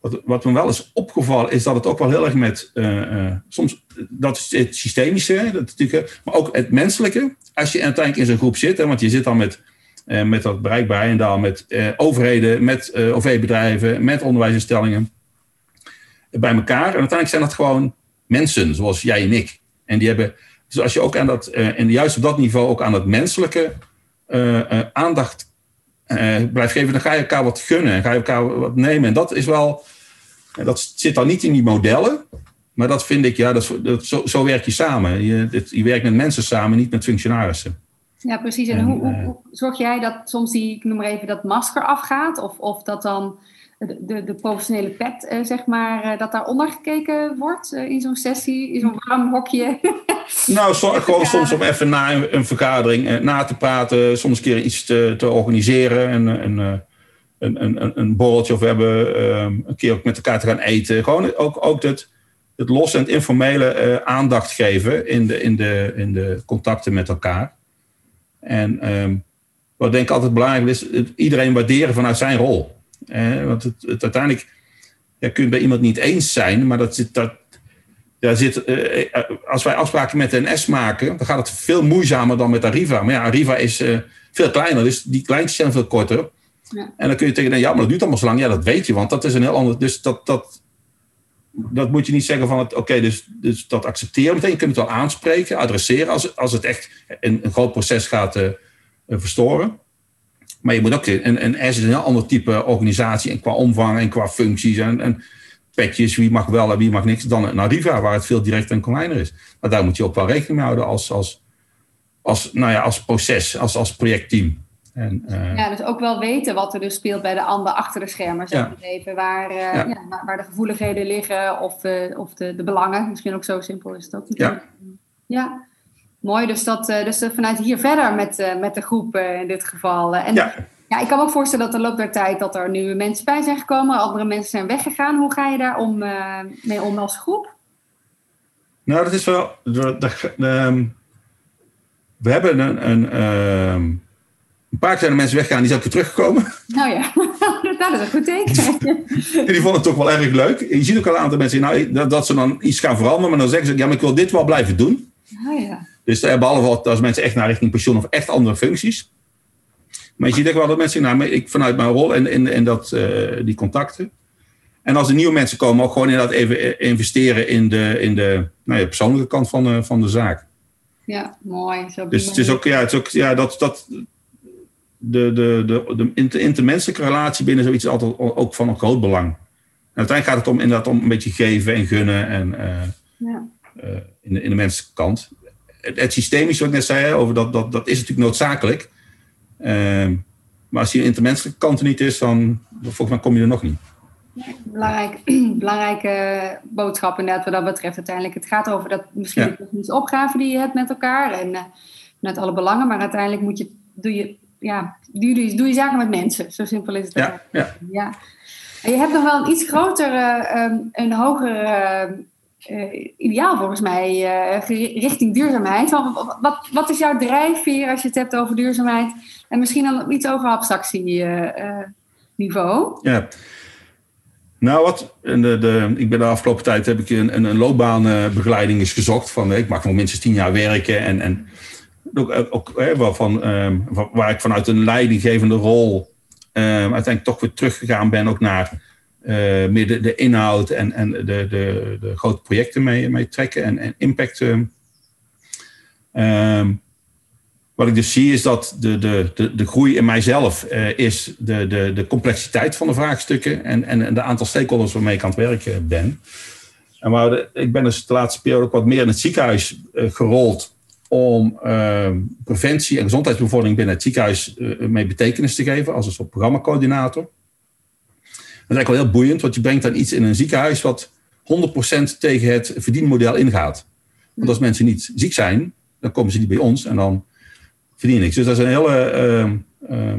wat, wat me wel is opgevallen, is dat het ook wel heel erg met, uh, soms, dat is het systemische, dat natuurlijk, maar ook het menselijke. Als je uiteindelijk in zo'n groep zit, hè, want je zit dan met met dat bereikbaar en dan met overheden, met OV-bedrijven, met onderwijsinstellingen bij elkaar. En uiteindelijk zijn dat gewoon mensen, zoals jij en ik. En die hebben, dus als je ook aan dat, en juist op dat niveau ook aan het menselijke aandacht blijft geven, dan ga je elkaar wat gunnen en ga je elkaar wat nemen. En dat is wel, dat zit dan niet in die modellen. Maar dat vind ik, ja, dat, dat zo, zo werk je samen. Je, je werkt met mensen samen, niet met functionarissen. Ja, precies. En, hoe, hoe, hoe, zorg jij dat soms die, ik noem maar even, dat masker afgaat? Of, of dat dan de, de, professionele pet, eh, zeg maar, eh, dat daar onder gekeken wordt in zo'n sessie, in zo'n warm hokje? nou, so, gewoon soms om even na een, een vergadering na te praten, soms een keer iets te, te organiseren. En, een, een, een, een borreltje of we hebben ehm, een keer ook met elkaar te gaan eten. Gewoon ook, ook het, het losse en het informele aandacht geven in de, in, de, in de contacten met elkaar. En um, wat denk ik altijd belangrijk is, iedereen waarderen vanuit zijn rol. Eh, want het, het uiteindelijk ja, kun je bij iemand niet eens zijn, maar dat zit, dat, daar zit, uh, als wij afspraken met de NS maken, dan gaat het veel moeizamer dan met Arriva. Maar ja, Arriva is uh, veel kleiner, dus die kleintjes zijn veel korter. Ja. En dan kun je tegen ja, maar dat duurt allemaal zo lang. Ja, dat weet je, want dat is een heel ander. Dus dat, dat, dat moet je niet zeggen van, oké, dus, dus dat accepteren meteen. Je kunt het wel aanspreken, adresseren als, als het echt een, een groot proces gaat uh, verstoren. Maar je moet ook, en, en is een heel ander type organisatie en qua omvang en qua functies en, en petjes, wie mag wel en wie mag niks, dan naar Riva, waar het veel directer en kleiner is. Maar daar moet je ook wel rekening mee houden als, als, als, nou ja, als proces, als, als projectteam. En, uh, ja, dus ook wel weten wat er dus speelt bij de ander achter de schermen, zeg ja. even. Waar, uh, ja. Ja, waar, waar, de gevoeligheden liggen of, uh, of de, de belangen. Misschien ook zo simpel is het ook. Ja. ja, mooi. Dus, dat, dus vanuit hier verder met, met de groep in dit geval. En ja. ja, ik kan me ook voorstellen dat de loop der tijd dat er nu mensen bij zijn gekomen. Andere mensen zijn weggegaan. Hoe ga je daar om, mee om als groep? Nou, dat is wel... De, de, de, we hebben een... een ehm, een paar keer zijn er mensen weggegaan, die zijn ook weer teruggekomen. Nou ja, dat is een goed teken. en die vonden het toch wel erg leuk. Je ziet ook al een aantal mensen nou, dat, dat, ze dan iets gaan veranderen, maar dan zeggen ze, ja, maar ik wil dit wel blijven doen. Oh ja. Dus uh, behalve als mensen echt naar richting pensioen of echt andere functies. Maar je ziet ook wel dat mensen, nou, ik vanuit mijn rol en, en, en dat, uh, die contacten. En als er nieuwe mensen komen, ook gewoon inderdaad even investeren in de, in de nou ja, persoonlijke kant van, uh, van de zaak. Ja, mooi. Zo dus het is ook, ja, het is ook, ja dat, dat, de, de, de, de intermenselijke relatie binnen zoiets is altijd ook van een groot belang. En uiteindelijk gaat het om, inderdaad om een beetje geven en gunnen en, uh, ja. uh, in, de, in de menselijke kant. Het, het systemisch, wat ik net zei, over dat, dat, dat is natuurlijk noodzakelijk. Uh, maar als je intermenselijke kant er niet is, dan volgens mij kom je er nog niet. belangrijk, belangrijke boodschap inderdaad wat dat betreft uiteindelijk. Het gaat over dat misschien ja. de opgave die je hebt met elkaar en met alle belangen, maar uiteindelijk moet je, doe je ja, doe je, doe je zaken met mensen. Zo simpel is het. Ja, ja. ja. En je hebt nog wel een iets groter, uh, een hoger uh, ideaal volgens mij uh, richting duurzaamheid. Wat, wat, wat, is jouw drijfveer als je het hebt over duurzaamheid? En misschien dan iets over abstractieniveau. ja. Nou, wat? De, de, ik ben de afgelopen tijd heb ik een, een, een loopbaanbegeleiding eens gezocht. Van, ik mag nog minstens tien jaar werken. En, en ook, hè, waarvan, um, waar ik vanuit een leidinggevende rol um, uiteindelijk toch weer teruggegaan ben. Ook naar uh, meer de, inhoud en, en de, de, de grote projecten mee, mee trekken en, en impact. Um, wat ik dus zie is dat de, de, de, groei in mijzelf is de, de, de complexiteit van de vraagstukken en, en de aantal stakeholders waarmee ik aan het werken ben. En ik ben dus de laatste periode ook wat meer in het ziekenhuis gerold om uh, preventie en gezondheidsbevordering binnen het ziekenhuis mee betekenis te geven als een soort programmacoördinator. Dat is eigenlijk wel heel boeiend, want je brengt dan iets in een ziekenhuis wat 100% tegen het verdienmodel ingaat. Want als mensen niet ziek zijn, dan komen ze niet bij ons en dan verdienen niks. Dus dat is een hele uh,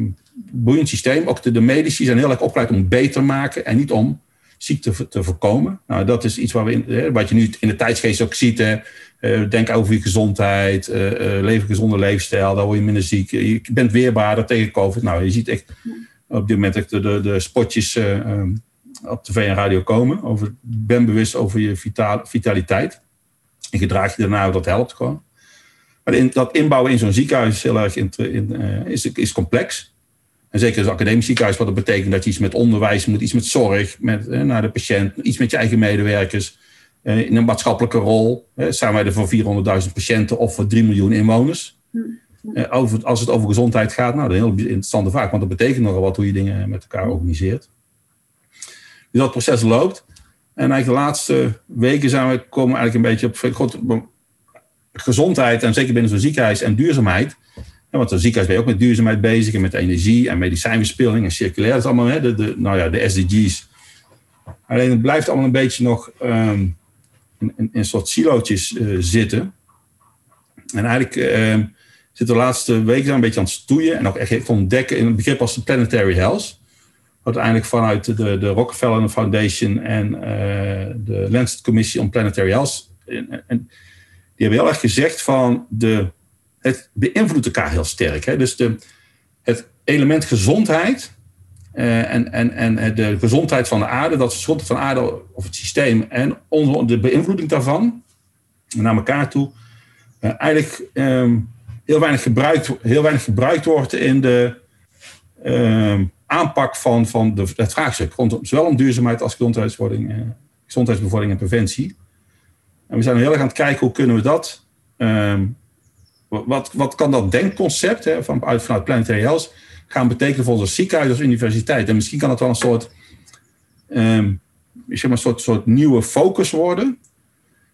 boeiend systeem. Ook de, de, medici zijn heel erg opgeleid om beter te maken en niet om ziekte te voorkomen. Nou, dat is iets waar we in, wat je nu in de tijdsgeest ook ziet. Hè. Uh, denk over je gezondheid, uh, uh, leef een gezonde leefstijl, dan word je minder ziek. Je bent weerbaarder tegen COVID. Nou, je ziet echt op dit moment de, de, de spotjes um, op tv en radio komen. Over, ben bewust over je vitaliteit. En gedraag je daarna, dat helpt gewoon. Maar in, dat inbouwen in zo'n ziekenhuis is heel erg in, in, is, is complex. En zeker als academisch ziekenhuis, wat dat betekent dat je iets met onderwijs moet, iets met zorg, met, naar de patiënt, iets met je eigen medewerkers. Uh, in een maatschappelijke rol. zijn wij er voor 400.000 patiënten of voor 3 miljoen inwoners? over, als het over gezondheid gaat, nou, dat is een heel interessante vraag, want dat betekent nogal wat hoe je dingen met elkaar organiseert. Dus dat proces loopt. En eigenlijk de laatste weken zijn we komen eigenlijk een beetje op. God, gezondheid, en zeker binnen zo'n ziekenhuis, en duurzaamheid. Want een ziekenhuis ben je ook met duurzaamheid bezig en met energie en medicijnverspilling en circulair. Dat is allemaal hè, de, de, nou ja, de SDG's. Alleen het blijft allemaal een beetje nog um, in, in, soort silootjes uh, zitten. En eigenlijk uh, zitten de laatste weken een beetje aan het stoeien en ook echt ontdekken in een begrip als de planetary health. Wat uiteindelijk vanuit de, de Rockefeller Foundation en uh, de Lancet Commissie on Planetary Health. En, die hebben heel erg gezegd van de, het beïnvloedt elkaar heel sterk. Hè? Dus de, het element gezondheid uh, en, en, en de gezondheid van de aarde, dat de van de aarde of het systeem en de beïnvloeding daarvan naar elkaar toe, uh, eigenlijk um, heel, weinig gebruikt, heel weinig gebruikt wordt in de um, aanpak van, van de, het vraagstuk. Rondom, zowel duurzaamheid als gezondheidsbevordering, uh, gezondheidsbevordering en preventie. En we zijn heel erg aan het kijken hoe kunnen we dat. Um, wat, wat kan dat denkconcept hè, van, uit, vanuit Planetary Health gaan betekenen voor ons ziekenhuis als universiteit? En misschien kan het wel een soort, um, zeg maar, soort, soort nieuwe focus worden.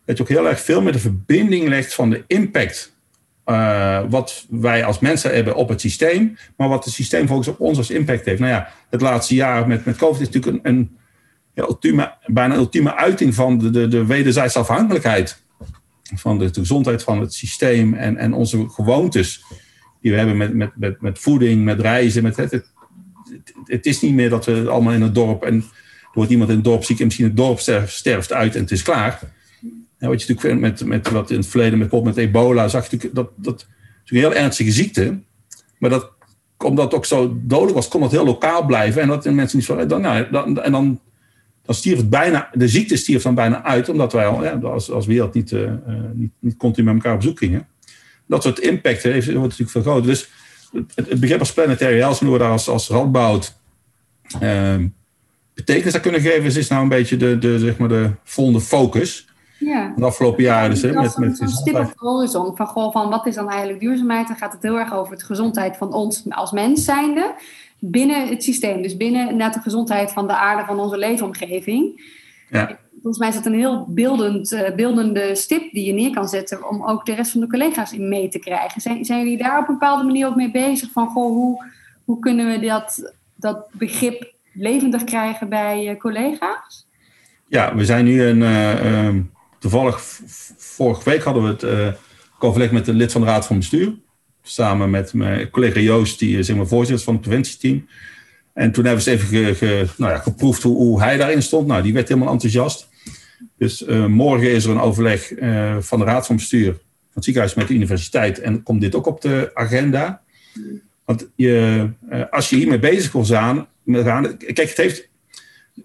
Dat je ook heel erg veel meer de verbinding legt van de impact. Uh, wat wij als mensen hebben op het systeem, maar wat het systeem volgens op ons als impact heeft. Nou ja, het laatste jaar met, met COVID is natuurlijk een, een ja, ultieme, bijna ultieme uiting van de, de, de wederzijdse afhankelijkheid. Van de, de, gezondheid van het systeem en, en onze gewoontes die we hebben met, met, met, met voeding, met reizen. Met het, het, is niet meer dat we allemaal in het dorp en er wordt iemand in het dorp ziek en misschien het dorp sterft, uit en het is klaar. En wat je natuurlijk met, met wat in het verleden met, met ebola zag je natuurlijk dat, dat een heel ernstige ziekte. Maar dat, omdat het ook zo dodelijk was, kon dat heel lokaal blijven. En dat mensen niet zo. Dan, nou, dan, en dan dan stierf het bijna, de ziekte stierf dan bijna uit, omdat wij al, ja, als, als wereld niet, uh, niet, niet continu met elkaar op zoek gingen. Dat soort impact heeft, wordt natuurlijk vergroot. Dus het, het, begrip als planetary health, hoe we daar als, als Radboud uh, betekenis aan kunnen geven, is nou een beetje de, de, zeg maar de volgende focus. Ja. De afgelopen jaren. Dus, hè, met, met een stip op de horizon van, goh, van wat is dan eigenlijk duurzaamheid? Dan gaat het heel erg over de gezondheid van ons als mens zijnde binnen het systeem. Dus binnen net de gezondheid van de aarde, van onze leefomgeving. Ja. Volgens mij is dat een heel beeldend, uh, beeldende stip die je neer kan zetten om ook de rest van de collega's in mee te krijgen. Zijn, zijn jullie daar op een bepaalde manier ook mee bezig? Van goh, hoe, hoe kunnen we dat, dat begrip levendig krijgen bij uh, collega's? Ja, we zijn nu een. Uh, toevallig, vorige week hadden we het overleg met de lid van de Raad van Bestuur samen met mijn collega Joost, die zeg maar, voorzitter van het preventieteam. En toen hebben eens even nou ja, geproefd hoe, hoe, hij daarin stond. Nou, die werd helemaal enthousiast. Dus uh, morgen is er een overleg uh, van de Raad van Bestuur van het ziekenhuis met de universiteit. En komt dit ook op de agenda. Want je, uh, als je hiermee bezig wil zijn, gaan, kijk, het heeft,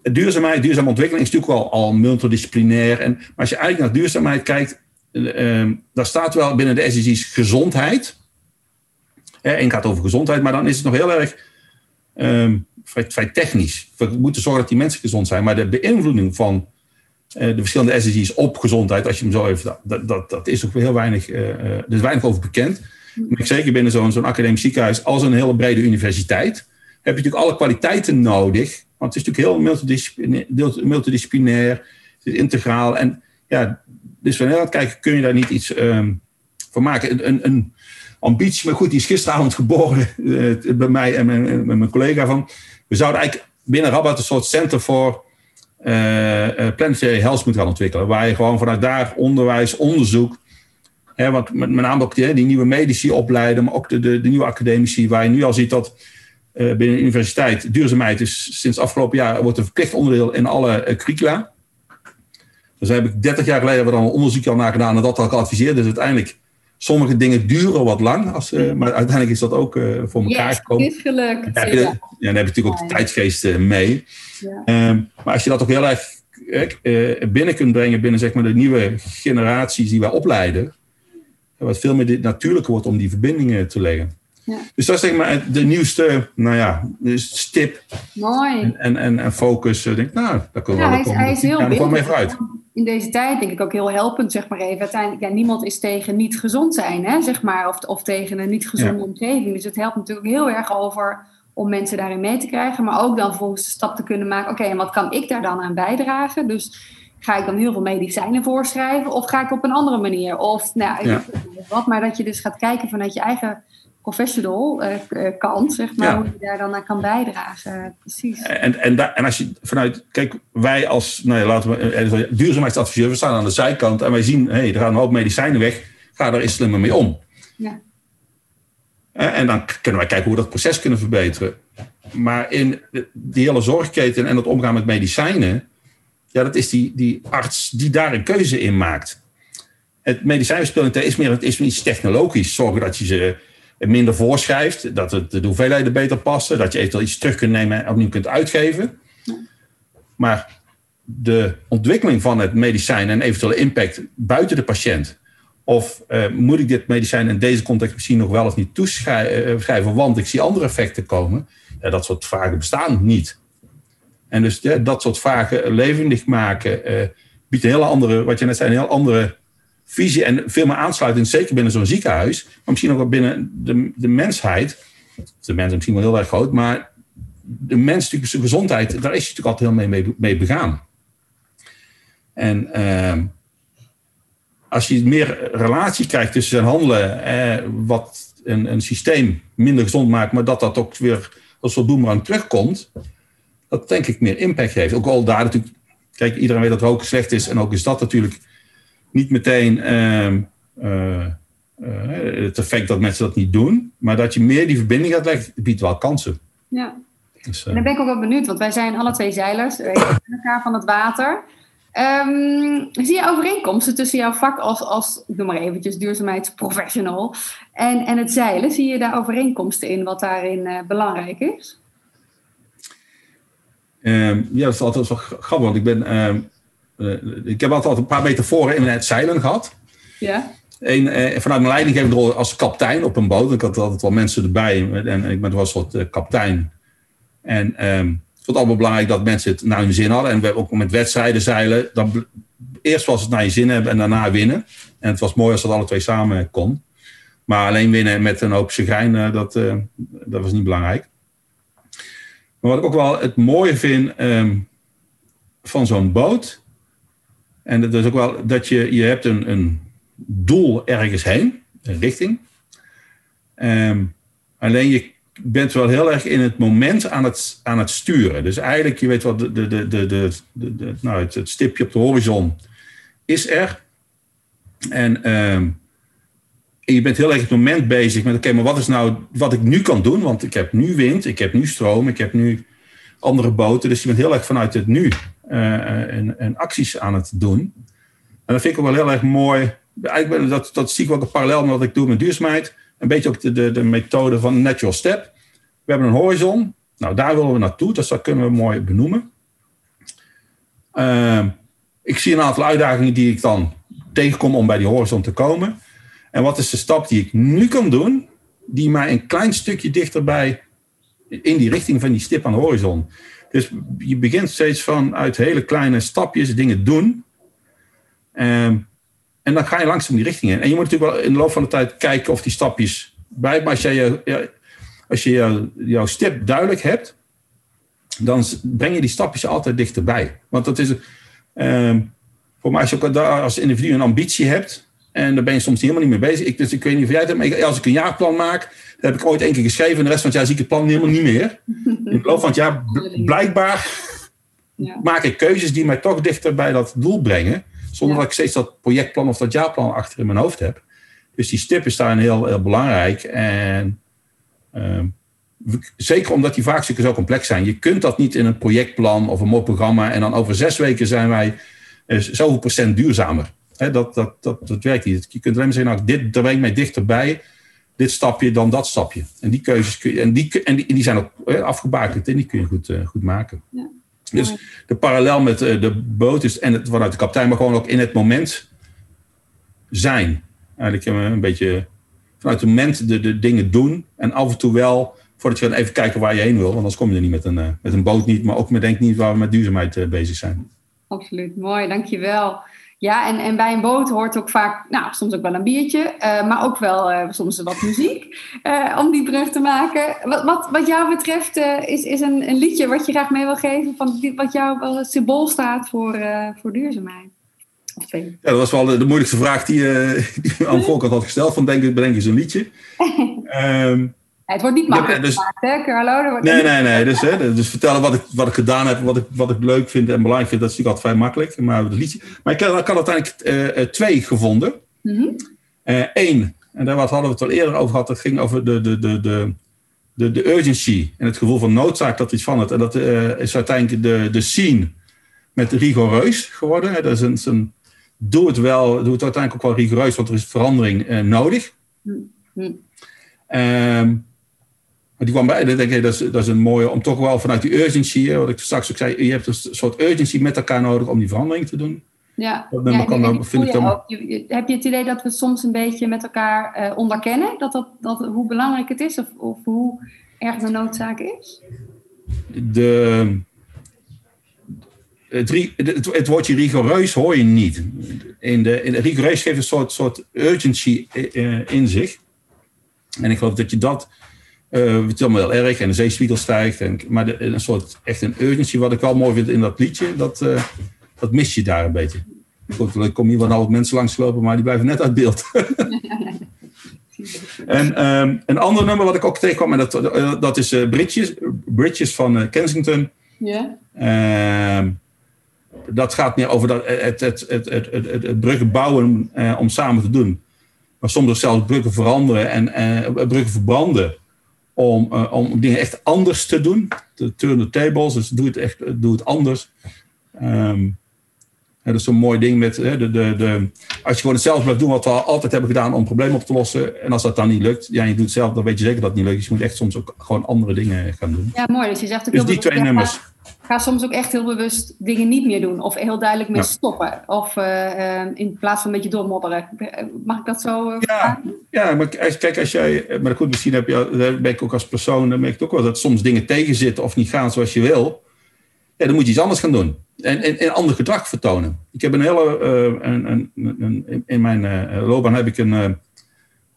duurzaamheid, duurzame ontwikkeling is natuurlijk wel al multidisciplinair. En, maar als je eigenlijk naar duurzaamheid kijkt, uh, daar staat wel binnen de SDG's gezondheid. Eén gaat over gezondheid, maar dan is het nog heel erg um, vrij, technisch. We moeten zorgen dat die mensen gezond zijn, maar de beïnvloeding van de verschillende SDG's op gezondheid, als je hem zo even, dat, dat, dat is ook heel weinig, uh, er is weinig over bekend. Maar zeker binnen zo'n zo'n academisch ziekenhuis, als een hele brede universiteit, heb je natuurlijk alle kwaliteiten nodig. Want het is natuurlijk heel multidisciplinair, multidisciplinair integraal. En ja, dus wanneer het kijken, kun je daar niet iets um, van maken. Een, een, ambitie, maar goed, die is gisteravond geboren bij mij en mijn, met mijn collega van. We zouden eigenlijk binnen Rabat een soort center voor planetary health moeten gaan ontwikkelen. Waar je gewoon vanuit daar onderwijs, onderzoek. Hè, want met, met name ook die, nieuwe medici opleiden, maar ook de, de, nieuwe academici, waar je nu al ziet dat uh, binnen de universiteit duurzaamheid is sinds afgelopen jaar wordt een verplicht onderdeel in alle curricula. Dus daar heb ik 30 jaar geleden we dan een onderzoekje al naar gedaan en dat al geadviseerd. Dus uiteindelijk Sommige dingen duren wat lang, als, uh, maar uiteindelijk is dat ook uh, voor elkaar yes, gekomen. is gelukt. Ja, ja. dan heb je natuurlijk ook de tijdsgeest uh, mee. Ja. Um, maar als je dat ook heel erg binnen kunt brengen binnen zeg maar, de nieuwe generaties die wij opleiden, wat veel meer natuurlijker wordt om die verbindingen te leggen. Ja. Dus dat is zeg maar de nieuwste nou ja, stip. Mooi. En, en, en, focus. Ik denk, nou, daar kunnen we ja, wel hij is, hij is heel in deze tijd denk ik ook heel helpend, zeg maar even. Uiteindelijk, ja, niemand is tegen niet gezond zijn, hè, zeg maar, of, of tegen een niet gezonde ja. omgeving. Dus het helpt natuurlijk heel erg over om mensen daarin mee te krijgen, maar ook dan volgens de stap te kunnen maken. Oké, okay, en wat kan ik daar dan aan bijdragen? Dus ga ik dan heel veel medicijnen voorschrijven, of ga ik op een andere manier? Of nou, ja. wat, maar dat je dus gaat kijken vanuit je eigen professional uh, kant, zeg maar, ja. hoe je daar dan aan kan bijdragen. Precies. En, en, en als je vanuit, kijk, wij als, nou ja, laten we, duurzaamheidsadviseur, we staan aan de zijkant en wij zien, hé, hey, er gaan een hoop medicijnen weg, ga daar eens slimmer mee om. Ja. En dan kunnen wij kijken hoe we dat proces kunnen verbeteren. Maar in die hele zorgketen en het omgaan met medicijnen, ja, dat is die, die arts die daar een keuze in maakt. Het medicijnverspilling is meer, het is meer iets technologisch. Zorgen dat je ze minder voorschrijft, dat het de hoeveelheden beter passen, dat je eventueel iets terug kunt nemen en opnieuw kunt uitgeven. Maar de ontwikkeling van het medicijn en eventuele impact buiten de patiënt. Of uh, moet ik dit medicijn in deze context misschien nog wel of niet toeschrijven, want ik zie andere effecten komen. Ja, dat soort vragen bestaan niet. En dus dat soort vragen levendig maken uh, biedt een hele andere, wat je net zei, een heel andere visie en veel meer aansluiting, zeker binnen zo'n ziekenhuis, maar misschien ook wel binnen de, de mensheid. De mens is misschien wel heel erg groot, maar de menselijke gezondheid, daar is je natuurlijk altijd heel mee, mee, begaan. En uh, als je meer relatie krijgt tussen zijn handelen, eh, wat een, een systeem minder gezond maakt, maar dat dat ook weer als soort boemerang terugkomt, dat denk ik meer impact heeft. Ook al daar natuurlijk, kijk, iedereen weet dat roken slecht is en ook is dat natuurlijk niet meteen uh, uh, het effect dat mensen dat niet doen, maar dat je meer die verbinding gaat leggen, biedt wel kansen. Ja. Dus, en dan ben ik ook wel benieuwd, want wij zijn alle twee zeilers, we elkaar van het water. Um, zie je overeenkomsten tussen jouw vak als, als ik noem maar eventjes, duurzaamheidsprofessional en, en het zeilen? Zie je daar overeenkomsten in, wat daarin belangrijk is? Um, ja, dat is altijd wel grappig, want ik ben ik heb altijd een paar metaforen in het zeilen gehad. Ja. Een, uh, vanuit mijn leidinggevende rol als kapitein op een boot. Ik had altijd wel mensen erbij en ik ben wel een soort uh, kapitein. En vond het allemaal belangrijk dat mensen het naar hun zin hadden. En we hebben ook met wedstrijden zeilen. Dan, eerst was het naar je zin hebben en daarna winnen. En het was mooi als dat alle twee samen kon. Maar alleen winnen met een hoop chagrijn, dat, dat was niet belangrijk. Maar wat ik ook wel het mooie vind um, van zo'n boot en dat is ook wel dat je, je hebt een, een doel ergens heen, een richting. Um, alleen je bent wel heel erg in het moment aan het, aan het sturen. Dus eigenlijk, je weet wat, de, de, de, de, de, nou, het, stipje op de horizon is er. En, um, je bent heel erg het moment bezig met, oké, maar wat is nou wat ik nu kan doen? Want ik heb nu wind, ik heb nu stroom, ik heb nu andere boten. Dus je bent heel erg vanuit het nu en, en, acties aan het doen. En dat vind ik ook wel heel erg mooi. Eigenlijk, dat, dat zie ik ook een parallel met wat ik doe met duurzaamheid. Een beetje ook de, de, de methode van natural step. We hebben een horizon. Nou, daar willen we naartoe. Dus dat kunnen we mooi benoemen. zie een aantal uitdagingen die ik dan tegenkom om bij die horizon te komen. En wat is de stap die ik nu kan doen, die mij een klein stukje dichterbij in die richting van die stip aan de horizon. Dus je begint steeds van uit hele kleine stapjes dingen doen. Ehm, en dan ga je langzaam die richting in. En je moet natuurlijk wel in de loop van de tijd kijken of die stapjes bij. Maar als, jij, als je jouw stip duidelijk hebt, dan breng je die stapjes altijd dichterbij. Want dat is, uh, voor mij als je ook als individu een ambitie hebt, en daar ben je soms helemaal niet mee bezig. Ik, dus ik weet niet of jij het maar als ik een jaarplan maak, dat heb ik ooit één keer geschreven, en de rest van het jaar zie ik het plan helemaal niet meer. In de loop van het jaar, blijkbaar ja. maak ik keuzes die mij toch dichter bij dat doel brengen, zonder dat ik steeds dat projectplan of dat jaarplan achter in mijn hoofd heb. Dus die stip is daarin heel, heel belangrijk. En ehm, zeker omdat die vaakstukken zo complex zijn. Je kunt dat niet in een projectplan of een mooi programma. En dan over zes weken zijn wij uh, zoveel procent duurzamer. Dat, dat, dat, dat werkt niet. Je kunt alleen maar zeggen, nou, dit, daar ben ik mee dichterbij. Dit stapje, dan dat stapje. En die keuzes kun je, en die, en die, die zijn ook afgebakend en die kun je goed, uh, goed maken. Ja. Dus de parallel met uh, de boot is, en het, vanuit de kapitein, maar gewoon ook in het moment zijn. Eigenlijk een beetje vanuit het moment de, de dingen doen en af en toe wel voordat je dan even kijken waar je heen wil. Want anders kom je er niet met een, uh, met een boot niet, maar ook met denk niet waar we met duurzaamheid bezig zijn. Absoluut, mooi, dankjewel. Ja, en, en bij een boot hoort ook vaak, nou, soms ook wel een biertje, uh, maar ook wel soms wat muziek om die brug te maken. Wat, wat, wat jou betreft is, is een, een liedje wat je graag mee wil geven, van wat jou wel symbool staat voor, voor duurzaamheid. Ja, dat was wel de, de moeilijkste vraag die, die aan Volker had gesteld. Van denk, bedenk eens een liedje. um, het wordt niet makkelijk ja, dus, gemaakt, hè, Carlo? Wordt nee, nee, nee. Dus, hè, dus vertellen wat ik, wat ik gedaan heb, wat ik, wat ik leuk vind en belangrijk vind, dat is natuurlijk altijd vrij makkelijk. Maar, het liedje. maar ik, ik had uiteindelijk uh, twee gevonden. Eén, mm -hmm. en daar hadden we het al eerder over gehad, dat ging over de, de, de, de, de, de urgency en het gevoel van noodzaak dat iets van het. En dat uh, is uiteindelijk de, de scene met rigoureus geworden. Dat is een, een doe het wel, doe het uiteindelijk ook wel rigoureus, want er is verandering nodig. Mm -hmm. Um, maar die kwam bij, dan denk ik, dat is, dat is een mooie, om toch wel vanuit die urgency, wat ik straks ook zei, je hebt een soort urgency met elkaar nodig om die verandering te doen. Ja, ja kan, dan, vind ik dan... ook. heb je het idee dat we soms een beetje met elkaar uh, onderkennen? Dat dat, dat, hoe belangrijk het is of, of hoe erg de noodzaak is? De, het, het, het, woordje rigoureus hoor je niet. In de, in de rigoureus geeft een soort, soort urgency uh, in zich. En ik geloof dat je dat uh, het is allemaal heel erg en de zeespiegel stijgt. En, maar de, een soort echt een urgency, wat ik wel mooi vind in dat liedje, dat, uh, dat mis je daar een beetje. Er komen hier wel wat mensen langsgelopen, maar die blijven net uit beeld. en um, een ander nummer wat ik ook tegenkwam, en dat, dat is Bridges, Bridges van Kensington. Ja. Yeah. dat gaat meer over dat, het, het, het, het, het, het bruggen bouwen om samen te doen. Maar soms zelfs bruggen veranderen en bruggen verbranden om, uh, om dingen echt anders te doen. De turn the tables, dus doe het echt doe het anders. Um, dat is zo'n mooi ding met de, de, de, als je gewoon hetzelfde blijft doen wat we altijd hebben gedaan om problemen op te lossen. En als dat dan niet lukt, ja, je doet het zelf, dan weet je zeker dat het niet lukt. Dus je moet echt soms ook gewoon andere dingen gaan doen. Ja, mooi. Dus je zegt ook dus die twee nummers ga soms ook echt heel bewust dingen niet meer doen. Of heel duidelijk mee stoppen. Of uh, in plaats van een beetje doormodderen. Mag ik dat zo uh, ja, ja, maar kijk, als jij... Maar goed, misschien heb je, ben ik ook als persoon... Dan merk ik ook wel dat soms dingen tegenzitten of niet gaan zoals je wil. Ja, dan moet je iets anders gaan doen. En, en, en ander gedrag vertonen. Ik heb een hele... Uh, een, een, een, in mijn loopbaan heb ik een,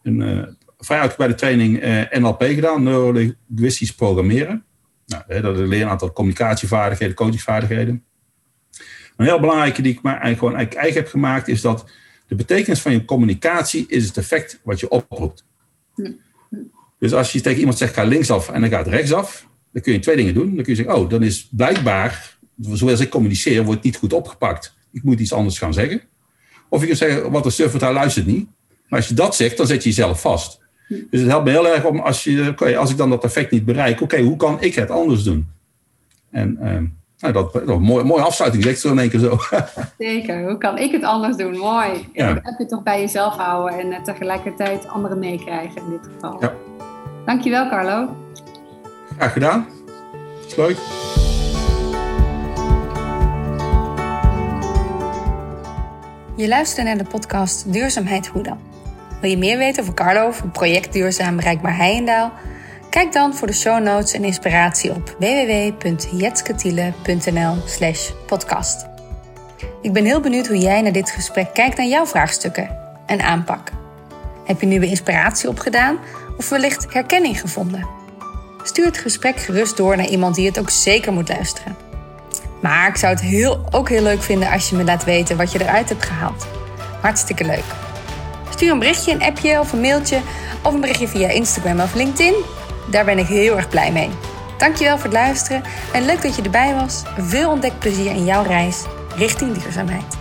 een vrij uitgebreide training NLP gedaan. Neurolinguistisch programmeren. Nou, dat leer een aantal communicatievaardigheden, coachingsvaardigheden. Een heel belangrijke die ik maar eigenlijk gewoon eigenlijk eigen heb gemaakt, is dat de betekenis van je communicatie is het effect wat je oproept. Dus als je tegen iemand zegt, ga linksaf en dan gaat rechtsaf, dan kun je twee dingen doen. Dan kun je zeggen, oh, dan is blijkbaar, zoals ik communiceer, wordt niet goed opgepakt. Ik moet iets anders gaan zeggen. Of je kunt zeggen, wat een surfer, hij luistert niet. Maar als je dat zegt, dan zet je jezelf vast. Dus het helpt me heel erg om als, je, okay, als ik dan dat effect niet bereik, oké, hoe kan ik het anders doen? En uh, nou, dat, dat een mooie, mooie afsluiting, zegt zo in één keer zo. Zeker, hoe kan ik het anders doen? Mooi. Ja. Heb je toch bij jezelf houden en tegelijkertijd anderen meekrijgen in dit geval. Ja. Dankjewel, Carlo. Graag gedaan. Is leuk. Je luistert naar de podcast Duurzaamheid Hoe dan? Wil je meer weten over Carlo het project Duurzaam Bereikbaar Heijendaal? Kijk dan voor de show notes en inspiratie op www.jetsketiele.nl slash podcast. Ik ben heel benieuwd hoe jij naar dit gesprek kijkt naar jouw vraagstukken en aanpak. Heb je nieuwe inspiratie opgedaan of wellicht herkenning gevonden? Stuur het gesprek gerust door naar iemand die het ook zeker moet luisteren. Maar ik zou het heel, ook heel leuk vinden als je me laat weten wat je eruit hebt gehaald. Hartstikke leuk. Stuur een berichtje, een appje of een mailtje of een berichtje via Instagram of LinkedIn. Daar ben ik heel erg blij mee. Dankjewel voor het luisteren en leuk dat je erbij was. Veel ontdekplezier in jouw reis richting duurzaamheid.